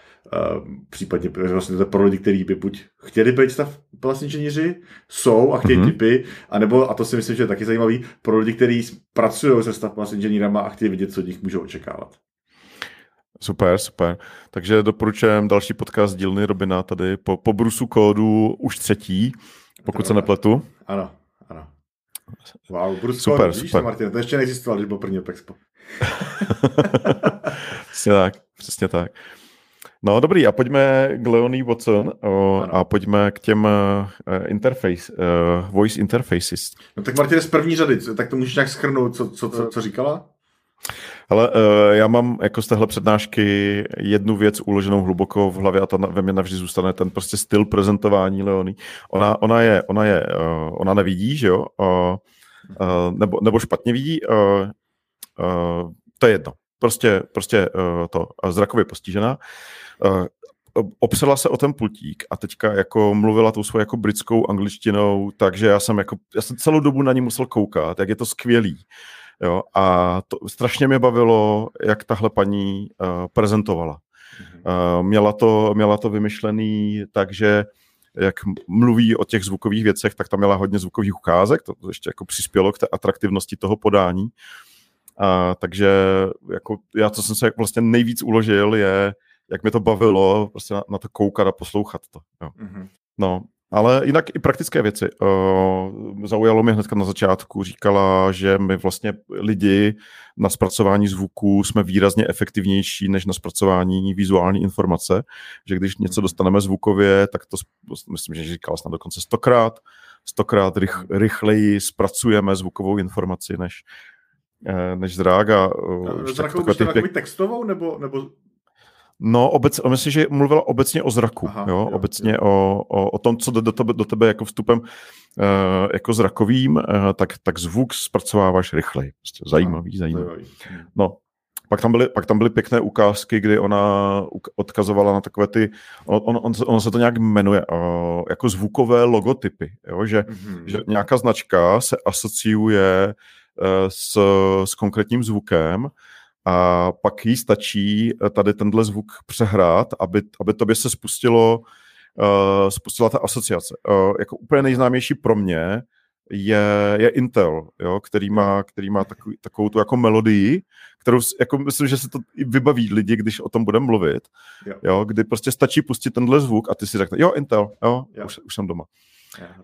případně vlastně to pro lidi, kteří by buď chtěli být stav plus inženýři, jsou a chtějí mm-hmm. typy, anebo, a to si myslím, že je taky zajímavý, pro lidi, kteří pracují se stav plus inženýrama a chtějí vidět, co od nich můžou očekávat. Super, super. Takže doporučujem další podcast dílny Robina tady po, po brusu kódu už třetí, pokud to se nepletu. Ano, ano. Wow, Bruce super, kódu, super. Martin, to ještě neexistoval, když byl první Expo. přesně tak, přesně tak. No dobrý, a pojďme k Leonie Watson o, a pojďme k těm uh, interface, uh, voice interfaces. No tak Martin z první řady, tak to můžeš nějak schrnout, co, co, co, co říkala? Ale uh, já mám jako z téhle přednášky jednu věc uloženou hluboko v hlavě a ta ve mně navždy zůstane, ten prostě styl prezentování Leony. Ona, ona je, ona je, uh, ona nevidí, že jo, uh, uh, nebo, nebo špatně vidí, uh, uh, to je jedno. Prostě, prostě uh, to, zrakově postižená. Uh, opřela se o ten pultík a teďka jako mluvila tou svou jako britskou angličtinou, takže já jsem jako, já jsem celou dobu na ní musel koukat, jak je to skvělý. Jo, a to strašně mě bavilo, jak tahle paní uh, prezentovala. Uh, měla, to, měla to vymyšlený tak, že jak mluví o těch zvukových věcech, tak tam měla hodně zvukových ukázek, to ještě jako přispělo k té atraktivnosti toho podání. A, takže jako já, co jsem se vlastně nejvíc uložil, je, jak mě to bavilo prostě na, na to koukat a poslouchat to. Jo. Mm-hmm. No, Ale jinak i praktické věci. Uh, zaujalo mě hnedka na začátku, říkala, že my vlastně lidi na zpracování zvuku jsme výrazně efektivnější než na zpracování vizuální informace, že když něco dostaneme zvukově, tak to myslím, že říkala snad dokonce stokrát, stokrát rych, rychleji zpracujeme zvukovou informaci než, než zrák. A, uh, zrakovou takový textovou nebo, nebo No, obec, myslím, že mluvila obecně o zraku, Aha, jo, jo, obecně jo. O, o, o tom, co do, do, tebe, do tebe jako vstupem uh, jako zrakovým, uh, tak, tak zvuk zpracováváš rychleji. Prostě zajímavý, Aha, zajímavý. zajímavý. No, pak tam, byly, pak tam byly pěkné ukázky, kdy ona odkazovala na takové ty, ono, on, on, ono se to nějak jmenuje, uh, jako zvukové logotypy, jo? Že, mm-hmm. že nějaká značka se asociuje uh, s, s konkrétním zvukem a pak jí stačí eh, tady tenhle zvuk přehrát, aby, aby tobě se spustilo, uh, spustila ta asociace. Uh, jako úplně nejznámější pro mě je, je Intel, jo, který má, který má takový, takovou tu jako melodii, kterou jako myslím, že se to i vybaví lidi, když o tom budeme mluvit, jo. jo kdy prostě stačí pustit tenhle zvuk a ty si řekne, jo, Intel, jo, jo. Už, už jsem doma.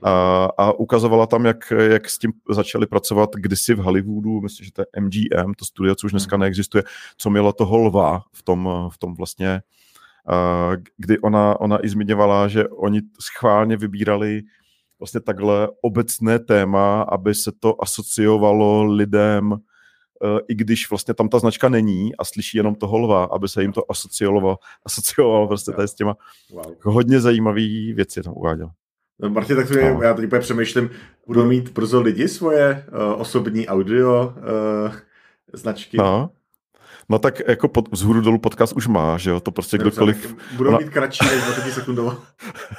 A, a ukazovala tam, jak, jak s tím začali pracovat kdysi v Hollywoodu, myslím, že to je MGM, to studio, co už dneska hmm. neexistuje, co mělo toho lva v tom, v tom vlastně, kdy ona, ona i zmiňovala, že oni schválně vybírali vlastně takhle obecné téma, aby se to asociovalo lidem, e, i když vlastně tam ta značka není a slyší jenom toho lva, aby se jim to asociovalo, asociovalo prostě tady s těma wow. hodně zajímavý věci tam uváděl. No, Martin, tak to je, no. já teď přemýšlím, budou mít brzo lidi svoje uh, osobní audio uh, značky? No. No tak jako pod, z hůru dolů podcast už má, že jo, to prostě Dobře, kdokoliv... Budou ona... mít kratší než 20 sekundová.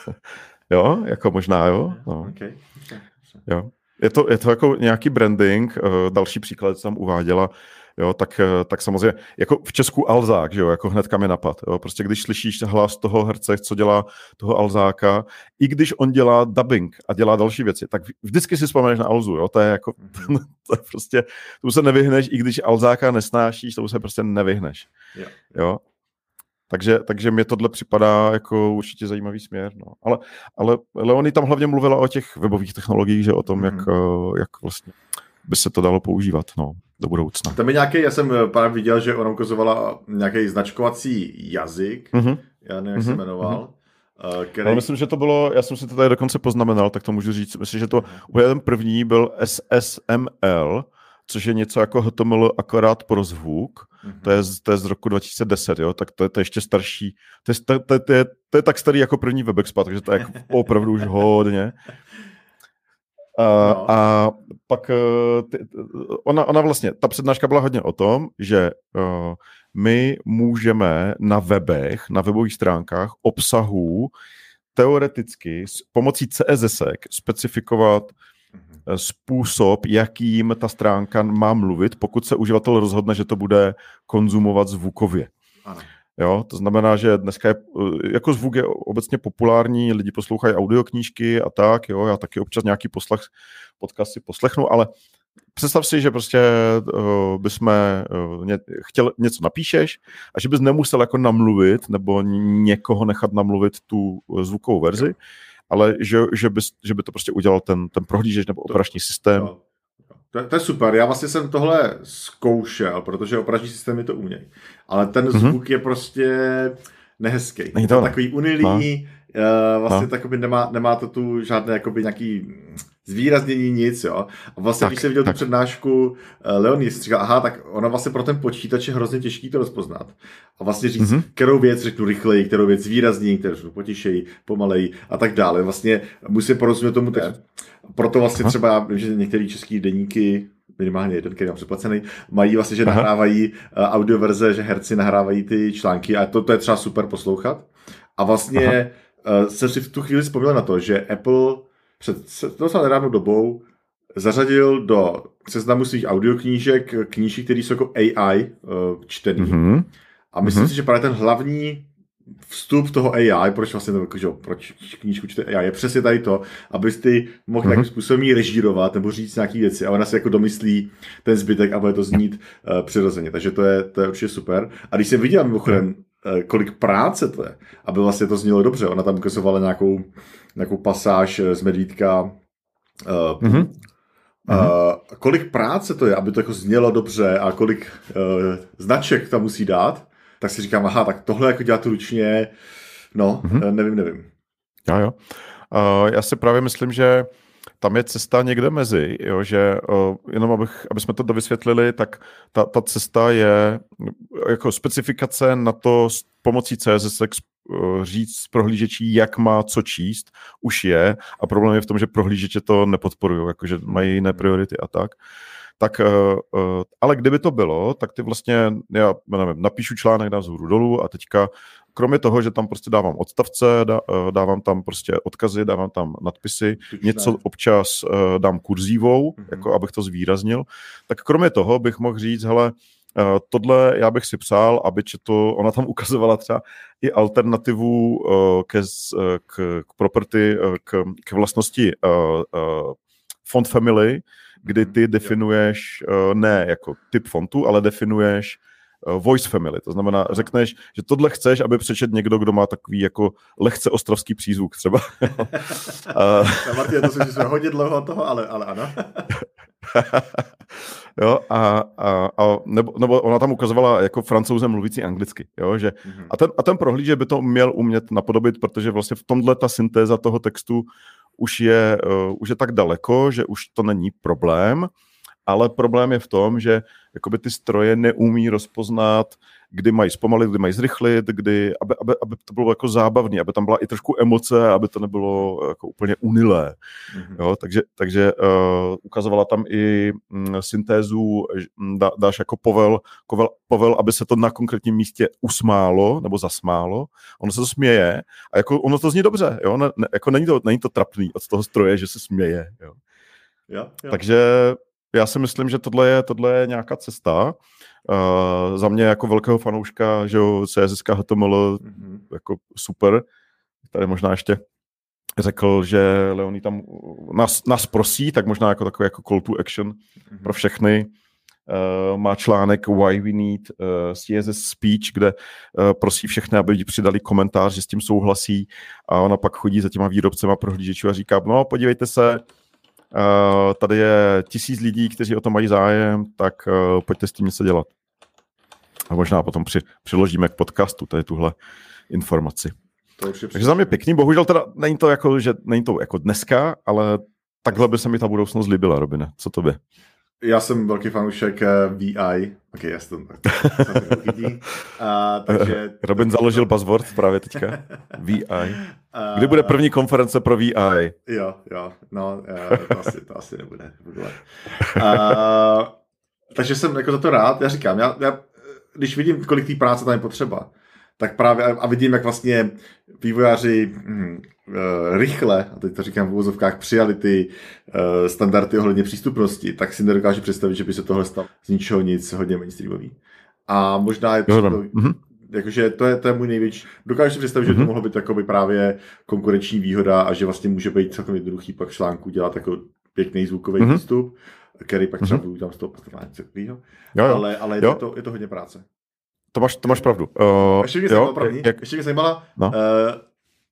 jo, jako možná jo. No. Okay. Okay. jo. Je to, je to jako nějaký branding, uh, další příklad tam uváděla, jo, tak, eh, tak samozřejmě, jako v Česku Alzák, že jo, jako hnedka mi napad, jo, prostě když slyšíš hlas toho herce, co dělá toho Alzáka, i když on dělá dubbing a dělá další věci, tak vždycky si vzpomeneš na Alzu, jo, to je jako, mm-hmm. to je prostě, tomu se nevyhneš, i když Alzáka nesnášíš, tomu se prostě nevyhneš, yeah. jo. Takže, takže mě tohle připadá jako určitě zajímavý směr. No. Ale, ale Leony tam hlavně mluvila o těch webových technologiích, že o tom, jak, eh, jak vlastně by se to dalo používat no, do budoucna. Tam je nějaký, já jsem eh, právě viděl, že ona ukazovala nějaký značkovací jazyk, mm-hmm. já nevím, jak mm-hmm. se mhm. jmenoval. Mm-hmm. Který... Ale myslím, že to bylo, já jsem si to tady dokonce poznamenal, tak to můžu říct, myslím, že to úplně ten první byl SSML, což je něco jako HTML akorát pro zvuk. Mm-hmm. To, je, to je z roku 2010, jo, tak to je, to je ještě starší. To je, to, to, to, je, to je tak starý jako první WebExpa, takže to je jako opravdu už hodně. No. A pak uh, ty, ona, ona vlastně, ta přednáška byla hodně o tom, že uh, my můžeme na webech, na webových stránkách obsahu teoreticky s pomocí CSS specifikovat mhm. způsob, jakým ta stránka má mluvit, pokud se uživatel rozhodne, že to bude konzumovat zvukově. Ano. Jo, to znamená, že dneska je, eh, jako zvuk je obecně populární, lidi poslouchají audioknížky a tak, jo, já taky občas nějaký poslech, podcast si poslechnu, ale představ si, že prostě uh, bychom uh, ně, chtěl, něco napíšeš a že bys nemusel jako namluvit nebo někoho nechat namluvit tu zvukovou verzi, ale že, že, bys, že by to prostě udělal ten, ten prohlížeč nebo operační systém. No. To, to je super, já vlastně jsem tohle zkoušel, protože operační systémy to umějí. Ale ten mm-hmm. zvuk je prostě nehezký. Není to takový unilý, no. Uh, vlastně no. takový nemá, nemá to tu žádné jakoby nějaký zvýraznění nic, jo. A vlastně, tak, když jsem viděl tak. tu přednášku uh, Leonie, říkal, aha, tak ona vlastně pro ten počítač je hrozně těžký to rozpoznat. A vlastně říct, mm-hmm. kterou věc řeknu rychleji, kterou věc zvýrazní, kterou řeknu potišeji, pomaleji a tak dále. Vlastně musím porozumět tomu teď. Proto vlastně třeba, já vím, že některé české deníky minimálně jeden, který mám přeplacený, mají vlastně, že Aha. nahrávají uh, audioverze, že herci nahrávají ty články a to, to je třeba super poslouchat. A vlastně uh, jsem si v tu chvíli vzpomněl na to, že Apple před docela nedávnou dobou zařadil do seznamu svých audioknížek knížky, které jsou jako AI uh, čtený. Mm-hmm. A myslím mm-hmm. si, že právě ten hlavní vstup toho AI, proč vlastně to, že, proč knížku čte AI, je přesně tady to, abys ty mohl mm-hmm. nějakým způsobem jí režírovat nebo říct nějaké věci a ona si jako domyslí ten zbytek a bude to znít uh, přirozeně. Takže to je, to je určitě super. A když jsem viděl mimochodem eh, kolik práce to je, aby vlastně to znělo dobře. Ona tam ukazovala nějakou, nějakou pasáž z Medvídka. Uh, mm-hmm. Uh, kolik práce to je, aby to jako znělo dobře a kolik uh, značek tam musí dát, tak si říkám, aha, tak tohle jako dělat ručně, no, mm-hmm. nevím, nevím. Já jo. Uh, já si právě myslím, že tam je cesta někde mezi, jo, že uh, jenom abych, aby jsme to dovysvětlili, tak ta, ta cesta je jako specifikace na to s pomocí CSSX uh, říct prohlížečí, jak má co číst, už je a problém je v tom, že prohlížeče to nepodporují, jakože mají jiné priority a tak. Tak, uh, uh, ale kdyby to bylo, tak ty vlastně, já nevím, napíšu článek, dám zhůru dolů a teďka kromě toho, že tam prostě dávám odstavce, eh, dávám tam prostě odkazy, dávám tam nadpisy, Tučné. něco občas eh, dám kurzívou, mm-hmm. jako abych to zvýraznil, tak kromě toho bych mohl říct, hele, eh, tohle já bych si přál, aby to, ona tam ukazovala třeba i alternativu ke, k, k property, k, k vlastnosti font family, kdy ty mhm. definuješ ne jako typ fontu, ale definuješ voice family. To znamená, řekneš, že tohle chceš, aby přečet někdo, kdo má takový jako lehce ostrovský přízvuk třeba. Martin, to si hodně dlouho toho, ale, ale ano. jo, a, a, a nebo, nebo ona tam ukazovala jako francouze mluvící anglicky, jo, že mm-hmm. a ten, a ten prohlížeč by to měl umět napodobit, protože vlastně v tomhle ta syntéza toho textu už je, uh, už je tak daleko, že už to není problém, ale problém je v tom, že jakoby ty stroje neumí rozpoznat, kdy mají zpomalit, kdy mají zrychlit, kdy, aby, aby, aby to bylo jako zábavné, aby tam byla i trošku emoce, aby to nebylo jako úplně unilé. Mm-hmm. Jo, takže takže uh, ukazovala tam i mm, syntézu, mm, dá, dáš jako povel, povel, povel, aby se to na konkrétním místě usmálo nebo zasmálo. Ono se to směje a jako ono to zní dobře. Jo? Ne, ne, jako není to, není to trapný od toho stroje, že se směje. Jo? Jo, jo. Takže já si myslím, že tohle je, tohle je nějaká cesta. Uh, za mě jako velkého fanouška, že jo, CSSK HTML, mm-hmm. jako super. Tady možná ještě řekl, že Leoní tam nás, nás prosí, tak možná jako takový jako call to action mm-hmm. pro všechny. Uh, má článek Why We Need uh, CSS Speech, kde uh, prosí všechny, aby přidali komentář, že s tím souhlasí a ona pak chodí za těma výrobcema prohlížečů a říká, no podívejte se, tady je tisíc lidí, kteří o to mají zájem, tak uh, pojďte s tím něco dělat. A možná potom při, přiložíme k podcastu tady tuhle informaci. To už je Takže za mě pěkný, bohužel teda není to jako, že není to jako dneska, ale takhle by se mi ta budoucnost líbila, Robine. Co to by? Já jsem velký fanoušek eh, VI. Ok, já jsem to, takže... Robin založil buzzword právě teďka. VI. Kdy bude první konference pro VI? Jo, jo, no, uh, to, asi, to asi nebude. Uh, takže jsem jako za to rád. Já říkám, já, já když vidím, kolik té práce tam je potřeba, tak právě a vidím, jak vlastně vývojáři hm, rychle, a teď to říkám v úvozovkách, přijali ty uh, standardy ohledně přístupnosti, tak si nedokážu představit, že by se tohle stalo z ničeho nic hodně mainstreamový. A možná je to, mm-hmm. jakože to je, to je můj největší. Dokážu si představit, mm-hmm. že to mhm. mohlo být jakoby právě konkurenční výhoda a že vlastně může být celkem jednoduchý pak článku dělat jako pěkný zvukový mm-hmm. přístup, který pak třeba mm-hmm. budu tam z toho postavovat něco takového. Ale, ale jo. Je, to, je to hodně práce. To máš, to máš pravdu. Uh, ještě mě zajímala, pravdní, jak... ještě mě zajímala no. uh,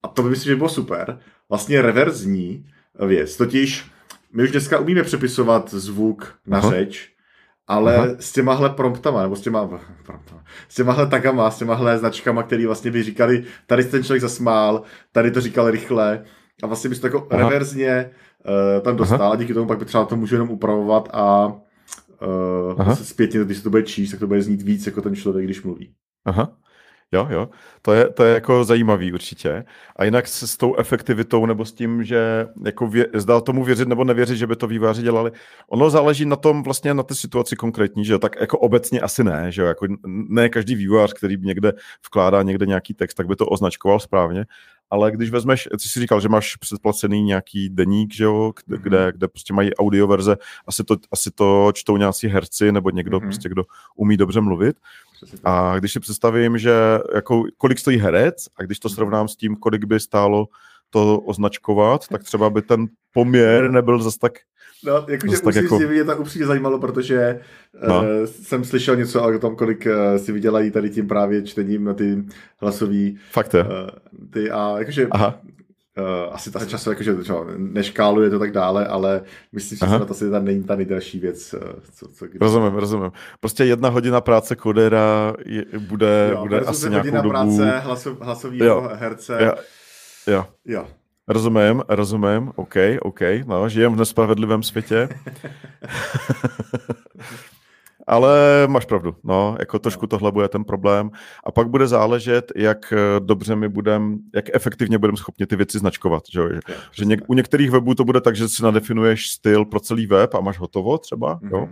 a to by myslím, že bylo super, vlastně reverzní věc. Totiž my už dneska umíme přepisovat zvuk na Aha. řeč, ale Aha. s těmahle promptama, nebo s těma, promptama, s těmahle tagama, s těmahle značkama, který vlastně by říkali, tady ten člověk zasmál, tady to říkal rychle a vlastně bys to jako Aha. reverzně uh, tam dostal Aha. a díky tomu pak by třeba to můžu jenom upravovat a uh, Aha. zpětně, když se to bude číst, tak to bude znít víc jako ten člověk, když mluví. Aha. Jo, jo, to je, to je jako zajímavý určitě. A jinak s, s tou efektivitou nebo s tím, že jako vě, zdá tomu věřit nebo nevěřit, že by to výváři dělali, ono záleží na tom vlastně na té situaci konkrétní, že tak jako obecně asi ne, že jako ne každý vývojář, který někde vkládá někde nějaký text, tak by to označkoval správně, ale když vezmeš, ty jsi říkal, že máš předplacený nějaký deník, že jo, kde, kde, kde prostě mají audio verze, asi to, asi to čtou nějací herci nebo někdo, mm-hmm. prostě, kdo umí dobře mluvit. A když si představím, že jako, kolik stojí herec a když to mhm. srovnám s tím, kolik by stálo to označkovat, tak třeba by ten poměr nebyl zase tak No, jakože musím jako... si mě to upřímně zajímalo, protože no. uh, jsem slyšel něco o tom, kolik uh, si vydělají tady tím právě čtením na ty hlasový. Fakt je. Uh, ty a jakože Aha. Uh, asi ta času jakože čo, neškáluje to tak dále, ale myslím si, že to asi ta není ta nejdelší věc. Co, co kdy... Rozumím, rozumím. Prostě jedna hodina práce kodera je, bude, jo, bude asi nějakou hodina dobu... práce hlasov, hlasového herce. Jo. Jo. jo. Rozumím, rozumím, OK, OK, no, žijem v nespravedlivém světě. Ale máš pravdu, no, jako trošku tohle bude ten problém. A pak bude záležet, jak eh, dobře my budeme, jak efektivně budeme schopni ty věci značkovat. Že, že, že něk, u některých webů to bude tak, že si nadefinuješ styl pro celý web a máš hotovo třeba, mm-hmm. jo.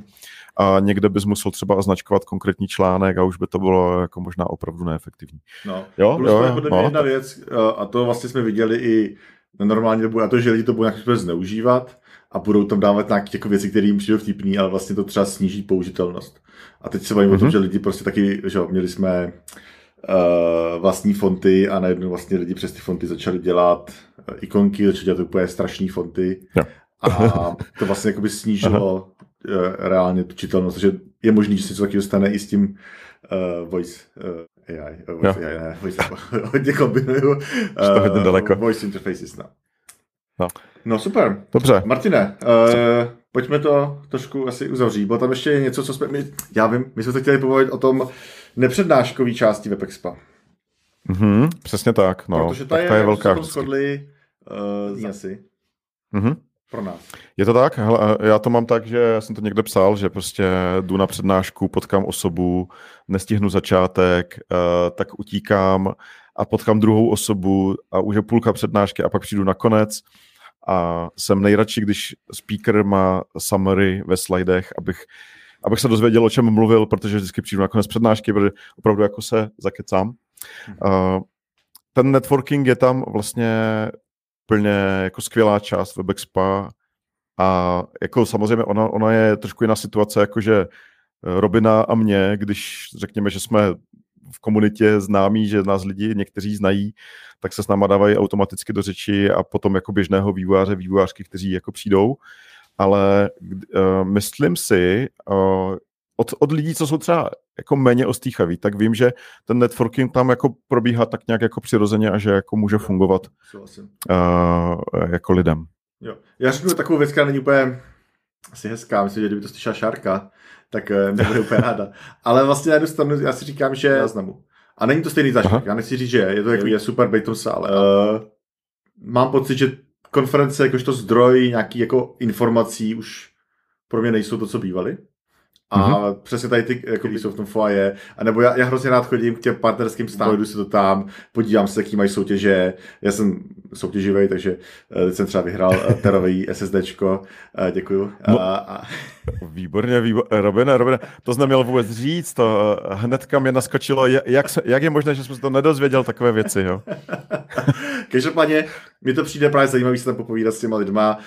A někde bys musel třeba označkovat konkrétní článek a už by to bylo jako možná opravdu neefektivní. No, jo, plus jo, podle no, jedna věc, eh, a to vlastně jsme viděli i na normální dobu, a to, že lidi to budou způsobem zneužívat a budou tam dávat nějaké jako věci, které jim přijdou vtipný, ale vlastně to třeba sníží použitelnost. A teď se bavím mm-hmm. o tom, mhm. že lidi prostě taky, že měli jsme uh, vlastní fonty a najednou vlastně lidi přes ty fonty začali dělat uh, ikonky, začali dělat úplně strašné fonty. Jo. a to vlastně jakoby snížilo reálně tu čitelnost, takže je možný, že se něco takového stane i s tím uh, voice uh, AI, uh, voice AI, ne, voice, hodně kombinuju. Uh, to hodně daleko. Voice interfaces, no. No. no super. Dobře. Martine, uh, pojďme to trošku asi uzavřít. Bylo tam ještě něco, co jsme... My, já vím, my jsme se chtěli povědět o tom nepřednáškové části WebExpa. Mm-hmm, přesně tak. No. Protože ta, tak je, ta je velká. Jsme shodli uh, asi. Mm-hmm pro nás. Je to tak? Hele, já to mám tak, že já jsem to někde psal, že prostě jdu na přednášku, potkám osobu, nestihnu začátek, uh, tak utíkám a potkám druhou osobu a už je půlka přednášky a pak přijdu na konec a jsem nejradši, když speaker má summary ve slidech, abych, abych se dozvěděl, o čem mluvil, protože vždycky přijdu na konec přednášky, protože opravdu jako se zakecám. Uh, ten networking je tam vlastně úplně jako skvělá část WebExpa a jako samozřejmě ona, ona je trošku jiná situace, jakože eh, Robina a mě, když řekněme, že jsme v komunitě známí, že nás lidi někteří znají, tak se s náma dávají automaticky do řeči a potom jako běžného vývojáře, vývojářky, kteří jako přijdou. Ale uh, myslím si, uh, od, od lidí, co jsou třeba jako méně ostýchaví, tak vím, že ten networking tam jako probíhá tak nějak jako přirozeně a že jako může fungovat uh, jako lidem. Jo. Já řeknu takovou věc, která není úplně asi hezká, myslím, že kdyby to slyšela Šárka, tak nebude úplně ráda. Ale vlastně na jednu stranu já si říkám, že záznamu. A není to stejný zažitek. Já nechci říct, že je to jako je super být tom sále. Uh, mám pocit, že konference jakožto zdroj nějaký jako informací už pro mě nejsou to, co bývaly. A mm-hmm. přesně tady ty, jako jsou v tom foaje. A nebo já, já hrozně rád chodím k těm partnerským stánům, jdu si to tam, podívám se, jaký mají soutěže. Já jsem soutěživý, takže uh, teď jsem třeba vyhrál uh, terový SSDčko. Uh, děkuju. No, a, a... Výborně, výborně. Robine, Robine, to jsem neměl vůbec říct, to hnedka mě naskočilo, jak, se, jak je možné, že jsem se to nedozvěděl, takové věci, jo? Každopádně, mi to přijde právě zajímavý se tam popovídat s těma lidma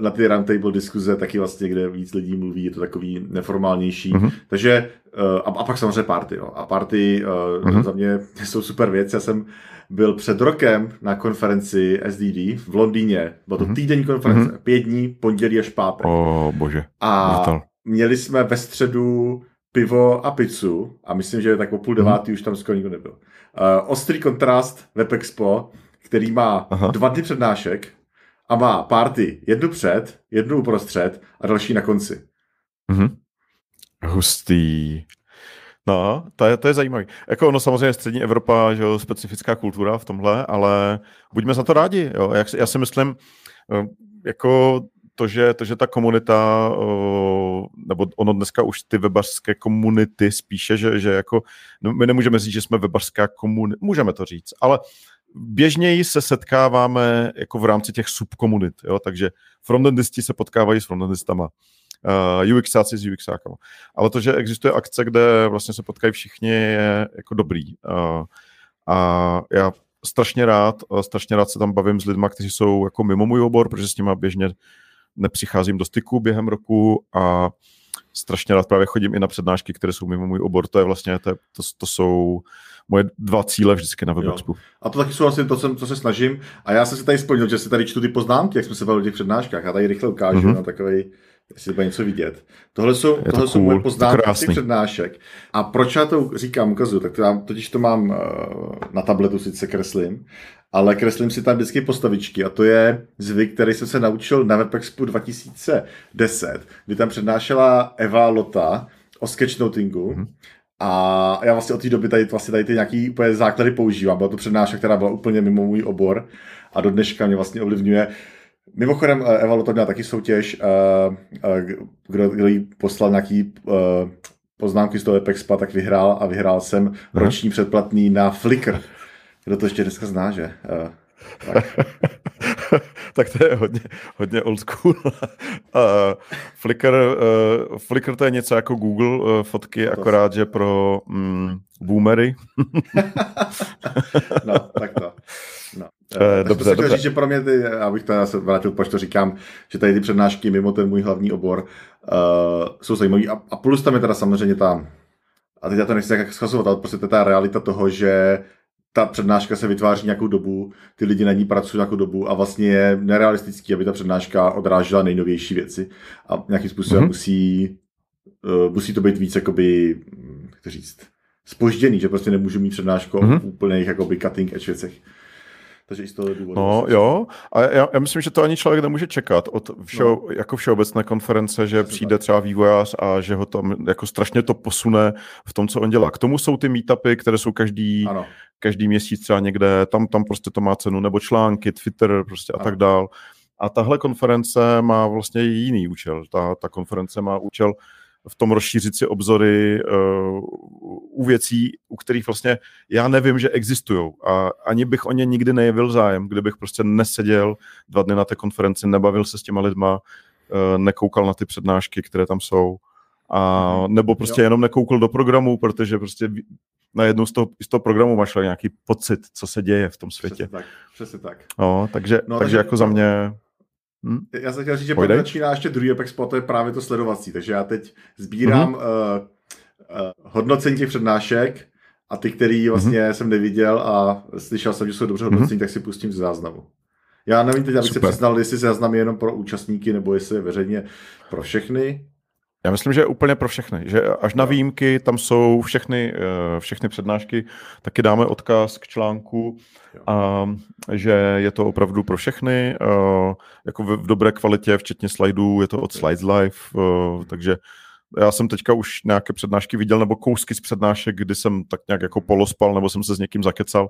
na ty roundtable diskuze, taky vlastně, kde víc lidí mluví, je to takový neformálnější. Mm-hmm. Takže uh, a, a pak samozřejmě party. No. A party mm-hmm. za mě jsou super věc. Já jsem byl před rokem na konferenci SDD v Londýně. Byla to mm-hmm. týdenní konference, mm-hmm. pět dní, pondělí až pátek. O bože. A Natal. měli jsme ve středu pivo a pizzu a myslím, že tak o půl devátý mm-hmm. už tam skoro nikdo nebyl. Uh, ostrý kontrast Web který má Aha. dva dny přednášek a má party jednu před, jednu uprostřed a další na konci. Mm-hmm. Hustý. No, to je, to je zajímavé. Jako ono samozřejmě střední Evropa, že jo, specifická kultura v tomhle, ale buďme za to rádi. Jo. Jak, já si myslím, eh, jako to, že, to, že ta komunita, nebo ono dneska už ty webařské komunity spíše, že, že jako, no my nemůžeme říct, že jsme webařská komunita, můžeme to říct, ale běžněji se setkáváme jako v rámci těch subkomunit, jo, takže frontendisti se potkávají s frontendistama, uh, UXáci s UXákama. Ale to, že existuje akce, kde vlastně se potkají všichni, je jako dobrý. Uh, a já strašně rád, strašně rád se tam bavím s lidmi, kteří jsou jako mimo můj obor, protože s nimi běžně nepřicházím do styku během roku a strašně rád právě chodím i na přednášky, které jsou mimo můj obor, to je vlastně, to, to, to jsou moje dva cíle vždycky na WebExpu. A to taky jsou asi to, co se snažím. A já jsem si tady splnil, že si tady čtu ty poznámky, jak jsme se bavili o těch přednáškách. A tady rychle ukážu mm-hmm. na takový jestli bude něco vidět. Tohle jsou, tohle to jsou cool, moje poznámky těch přednášek. A proč já to říkám, ukazuju, tak to já, totiž to mám uh, na tabletu, sice kreslím, ale kreslím si tam vždycky postavičky a to je zvyk, který jsem se naučil na WebExpu 2010, kdy tam přednášela Eva Lota o sketchnotingu mm-hmm. A já vlastně od té doby tady, vlastně tady ty nějaký úplně základy používám. Byla to přednáška, která byla úplně mimo můj obor a do dneška mě vlastně ovlivňuje. Mimochodem, eh, Eva to měla taky soutěž, eh, eh, kdo, kdo jí poslal nějaký poznámky z toho Epexpa, tak vyhrál a vyhrál jsem roční předplatný na Flickr. Kdo to ještě dneska zná, že? Tak. tak to je hodně, hodně old school. uh, Flickr, uh, Flickr to je něco jako Google uh, fotky, to akorát, že pro um, boomery. no, tak to. No. Uh, dobře, dobře. Říct, že pro mě, ty, abych to se vrátil, proč to říkám, že tady ty přednášky mimo ten můj hlavní obor uh, jsou zajímavé. A, a plus tam je teda samozřejmě ta, a teď já to nechci jak schazovat, ale prostě to je ta realita toho, že ta přednáška se vytváří nějakou dobu, ty lidi na ní pracují nějakou dobu a vlastně je nerealistický, aby ta přednáška odrážela nejnovější věci a nějakým způsobem mm-hmm. musí, uh, musí to být víc jakoby, jak to říct, spožděný, že prostě nemůžu mít přednášku mm-hmm. o úplných jakoby cutting edge věcech. Takže i z toho důvodu. No jo, a já, já myslím, že to ani člověk nemůže čekat od všeho, no. jako všeobecné konference, že Přesně přijde tak. třeba vývojář a že ho tam jako strašně to posune v tom, co on dělá. K tomu jsou ty meetupy, které jsou každý, ano. každý měsíc třeba někde, tam, tam prostě to má cenu, nebo články, Twitter prostě a ano. tak dál. A tahle konference má vlastně jiný účel. Ta, ta konference má účel v tom rozšířit si obzory uh, u věcí, u kterých vlastně já nevím, že existují. A ani bych o ně nikdy nejevil zájem, kdybych prostě neseděl dva dny na té konferenci, nebavil se s těma lidma, uh, nekoukal na ty přednášky, které tam jsou. A, mhm. nebo prostě jo. jenom nekoukal do programu, protože prostě najednou z toho, z toho programu máš nějaký pocit, co se děje v tom světě. Přesně tak. Přesně tak. No, takže, no, takže, takže jako za mě Hmm? Já jsem chtěl říct, že pak začíná ještě druhý Apex to je právě to sledovací, takže já teď sbírám hmm. uh, uh, hodnocení těch přednášek a ty, který vlastně hmm. jsem neviděl a slyšel jsem, že jsou dobře hodnocení, hmm. tak si pustím z záznamu. Já nevím teď, abych Super. se přiznal, jestli záznam je jenom pro účastníky, nebo jestli je veřejně pro všechny. Já myslím, že je úplně pro všechny, že až na výjimky tam jsou všechny, eh, všechny přednášky, taky dáme odkaz k článku, a, že je to opravdu pro všechny, eh, jako v, v dobré kvalitě, včetně slajdů, je to od Slides Live, eh, takže já jsem teďka už nějaké přednášky viděl, nebo kousky z přednášek, kdy jsem tak nějak jako polospal, nebo jsem se s někým zakecal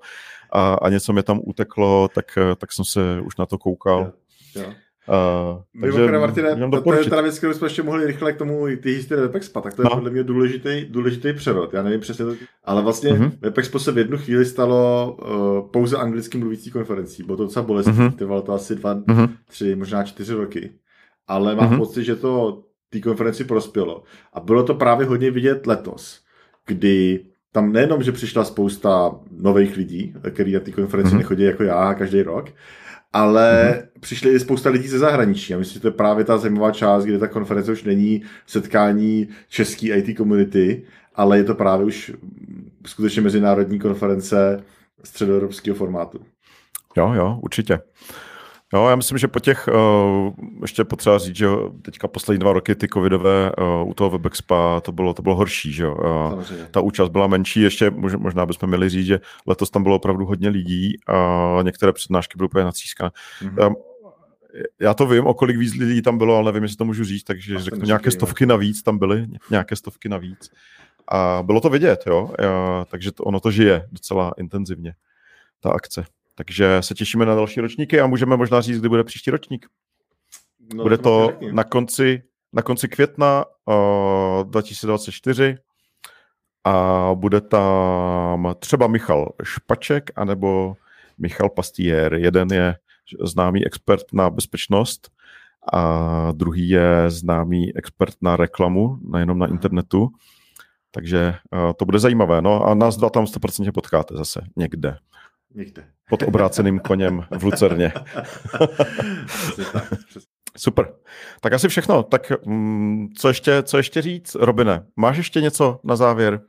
a, a něco mi tam uteklo, tak, tak jsem se už na to koukal. Jo. Jo. Uh, Mimochodem, Martine, to, to, je teda věc, kterou jsme ještě mohli rychle k tomu ty historie Webexpa, tak to je no. podle mě důležitý, důležitý přerod. Já nevím přesně ale vlastně uh-huh. Webexpo se v jednu chvíli stalo uh, pouze anglicky mluvící konferencí. Bylo to docela bolestné, uh-huh. trvalo to asi dva, uh-huh. tři, možná čtyři roky. Ale mám uh-huh. pocit, že to té konferenci prospělo. A bylo to právě hodně vidět letos, kdy tam nejenom, že přišla spousta nových lidí, kteří na ty konferenci uh-huh. nechodí jako já každý rok, ale mm-hmm. přišli i spousta lidí ze zahraničí. A myslím, že to je právě ta zajímavá část, kde ta konference už není setkání český IT komunity, ale je to právě už skutečně mezinárodní konference středoevropského formátu. Jo, jo, určitě. Jo, já myslím, že po těch, uh, ještě potřeba říct, že teďka poslední dva roky ty covidové uh, u toho WebExpa, to bylo, to bylo horší, že jo. Uh, ta účast byla menší, ještě možná bychom měli říct, že letos tam bylo opravdu hodně lidí a některé přednášky byly úplně nacískané. Mm-hmm. Um, já to vím, o kolik víc lidí tam bylo, ale nevím, jestli to můžu říct, takže řeknu nějaké stovky navíc tam byly, nějaké stovky navíc. A bylo to vidět, jo, a, takže to, ono to žije docela intenzivně, ta akce. Takže se těšíme na další ročníky a můžeme možná říct, kdy bude příští ročník. No, bude to na konci, na konci května uh, 2024 a bude tam třeba Michal Špaček anebo Michal Pastier. Jeden je známý expert na bezpečnost a druhý je známý expert na reklamu, nejenom na internetu. Takže uh, to bude zajímavé. No a nás dva tam 100% potkáte zase někde. Někde. Pod obráceným koněm v Lucerně. Super. Tak asi všechno. Tak mm, co, ještě, co ještě říct, Robine? Máš ještě něco na závěr?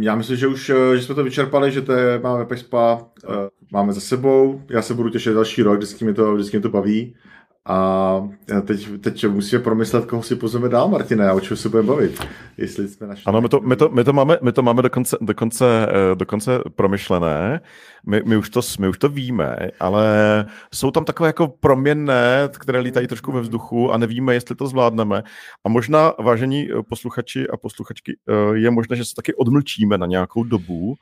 Já myslím, že už eh, že jsme to vyčerpali, že to je, máme Pexpa, uh, máme za sebou. Já se budu těšit další rok, vždycky mi to, vždycky mi to baví. A teď, teď musíme promyslet, koho si pozveme dál, Martine, a o čem se budeme bavit. Jestli jsme našli... Ano, my to, my to, my to máme, my to máme dokonce, dokonce, eh, dokonce promyšlené. My, my, už to, my už to víme, ale jsou tam takové jako proměnné, které lítají trošku ve vzduchu a nevíme, jestli to zvládneme. A možná, vážení posluchači a posluchačky, eh, je možné, že se taky odmlčíme na nějakou dobu,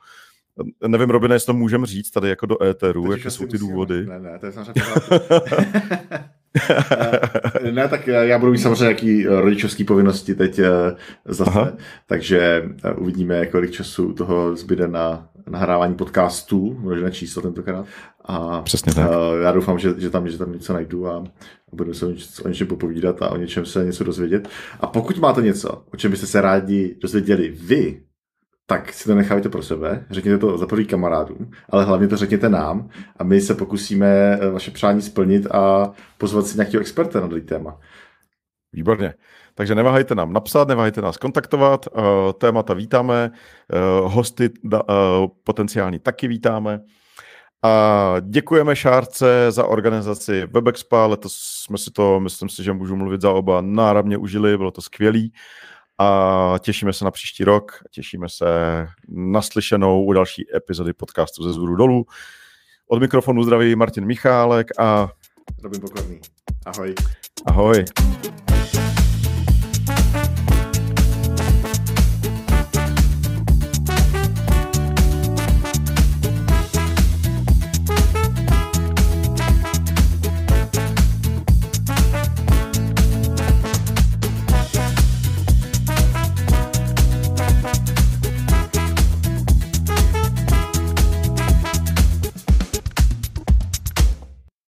Nevím, Robine, jestli to můžeme říct tady jako do éteru, jaké jsou ty musíme. důvody. Ne, ne, to je samozřejmě Eh, ne, tak já budu mít samozřejmě nějaký eh, rodičovský povinnosti teď eh, zase, Aha. takže uvidíme, kolik času toho zbyde na nahrávání podcastů, možná číslo tentokrát. A Přesně tak. já doufám, že, že, tam, že tam něco najdu a budu se o něčem popovídat a o něčem se něco dozvědět. A pokud máte něco, o čem byste se rádi dozvěděli vy, tak si to nechávajte pro sebe, řekněte to za první kamarádům, ale hlavně to řekněte nám a my se pokusíme eh, vaše přání splnit a pozvat si nějakého experta na daný téma. Výborně. Takže neváhejte nám napsat, neváhejte nás kontaktovat, uh, témata vítáme, uh, hosty potenciální taky vítáme. A děkujeme Šárce za organizaci WebExpa, letos jsme si to, myslím si, že můžu mluvit za oba, náramně užili, bylo to skvělý a těšíme se na příští rok, těšíme se na slyšenou u další epizody podcastu ze Zůru dolů. Od mikrofonu zdraví Martin Michálek a Robin Pokorný. Ahoj. Ahoj.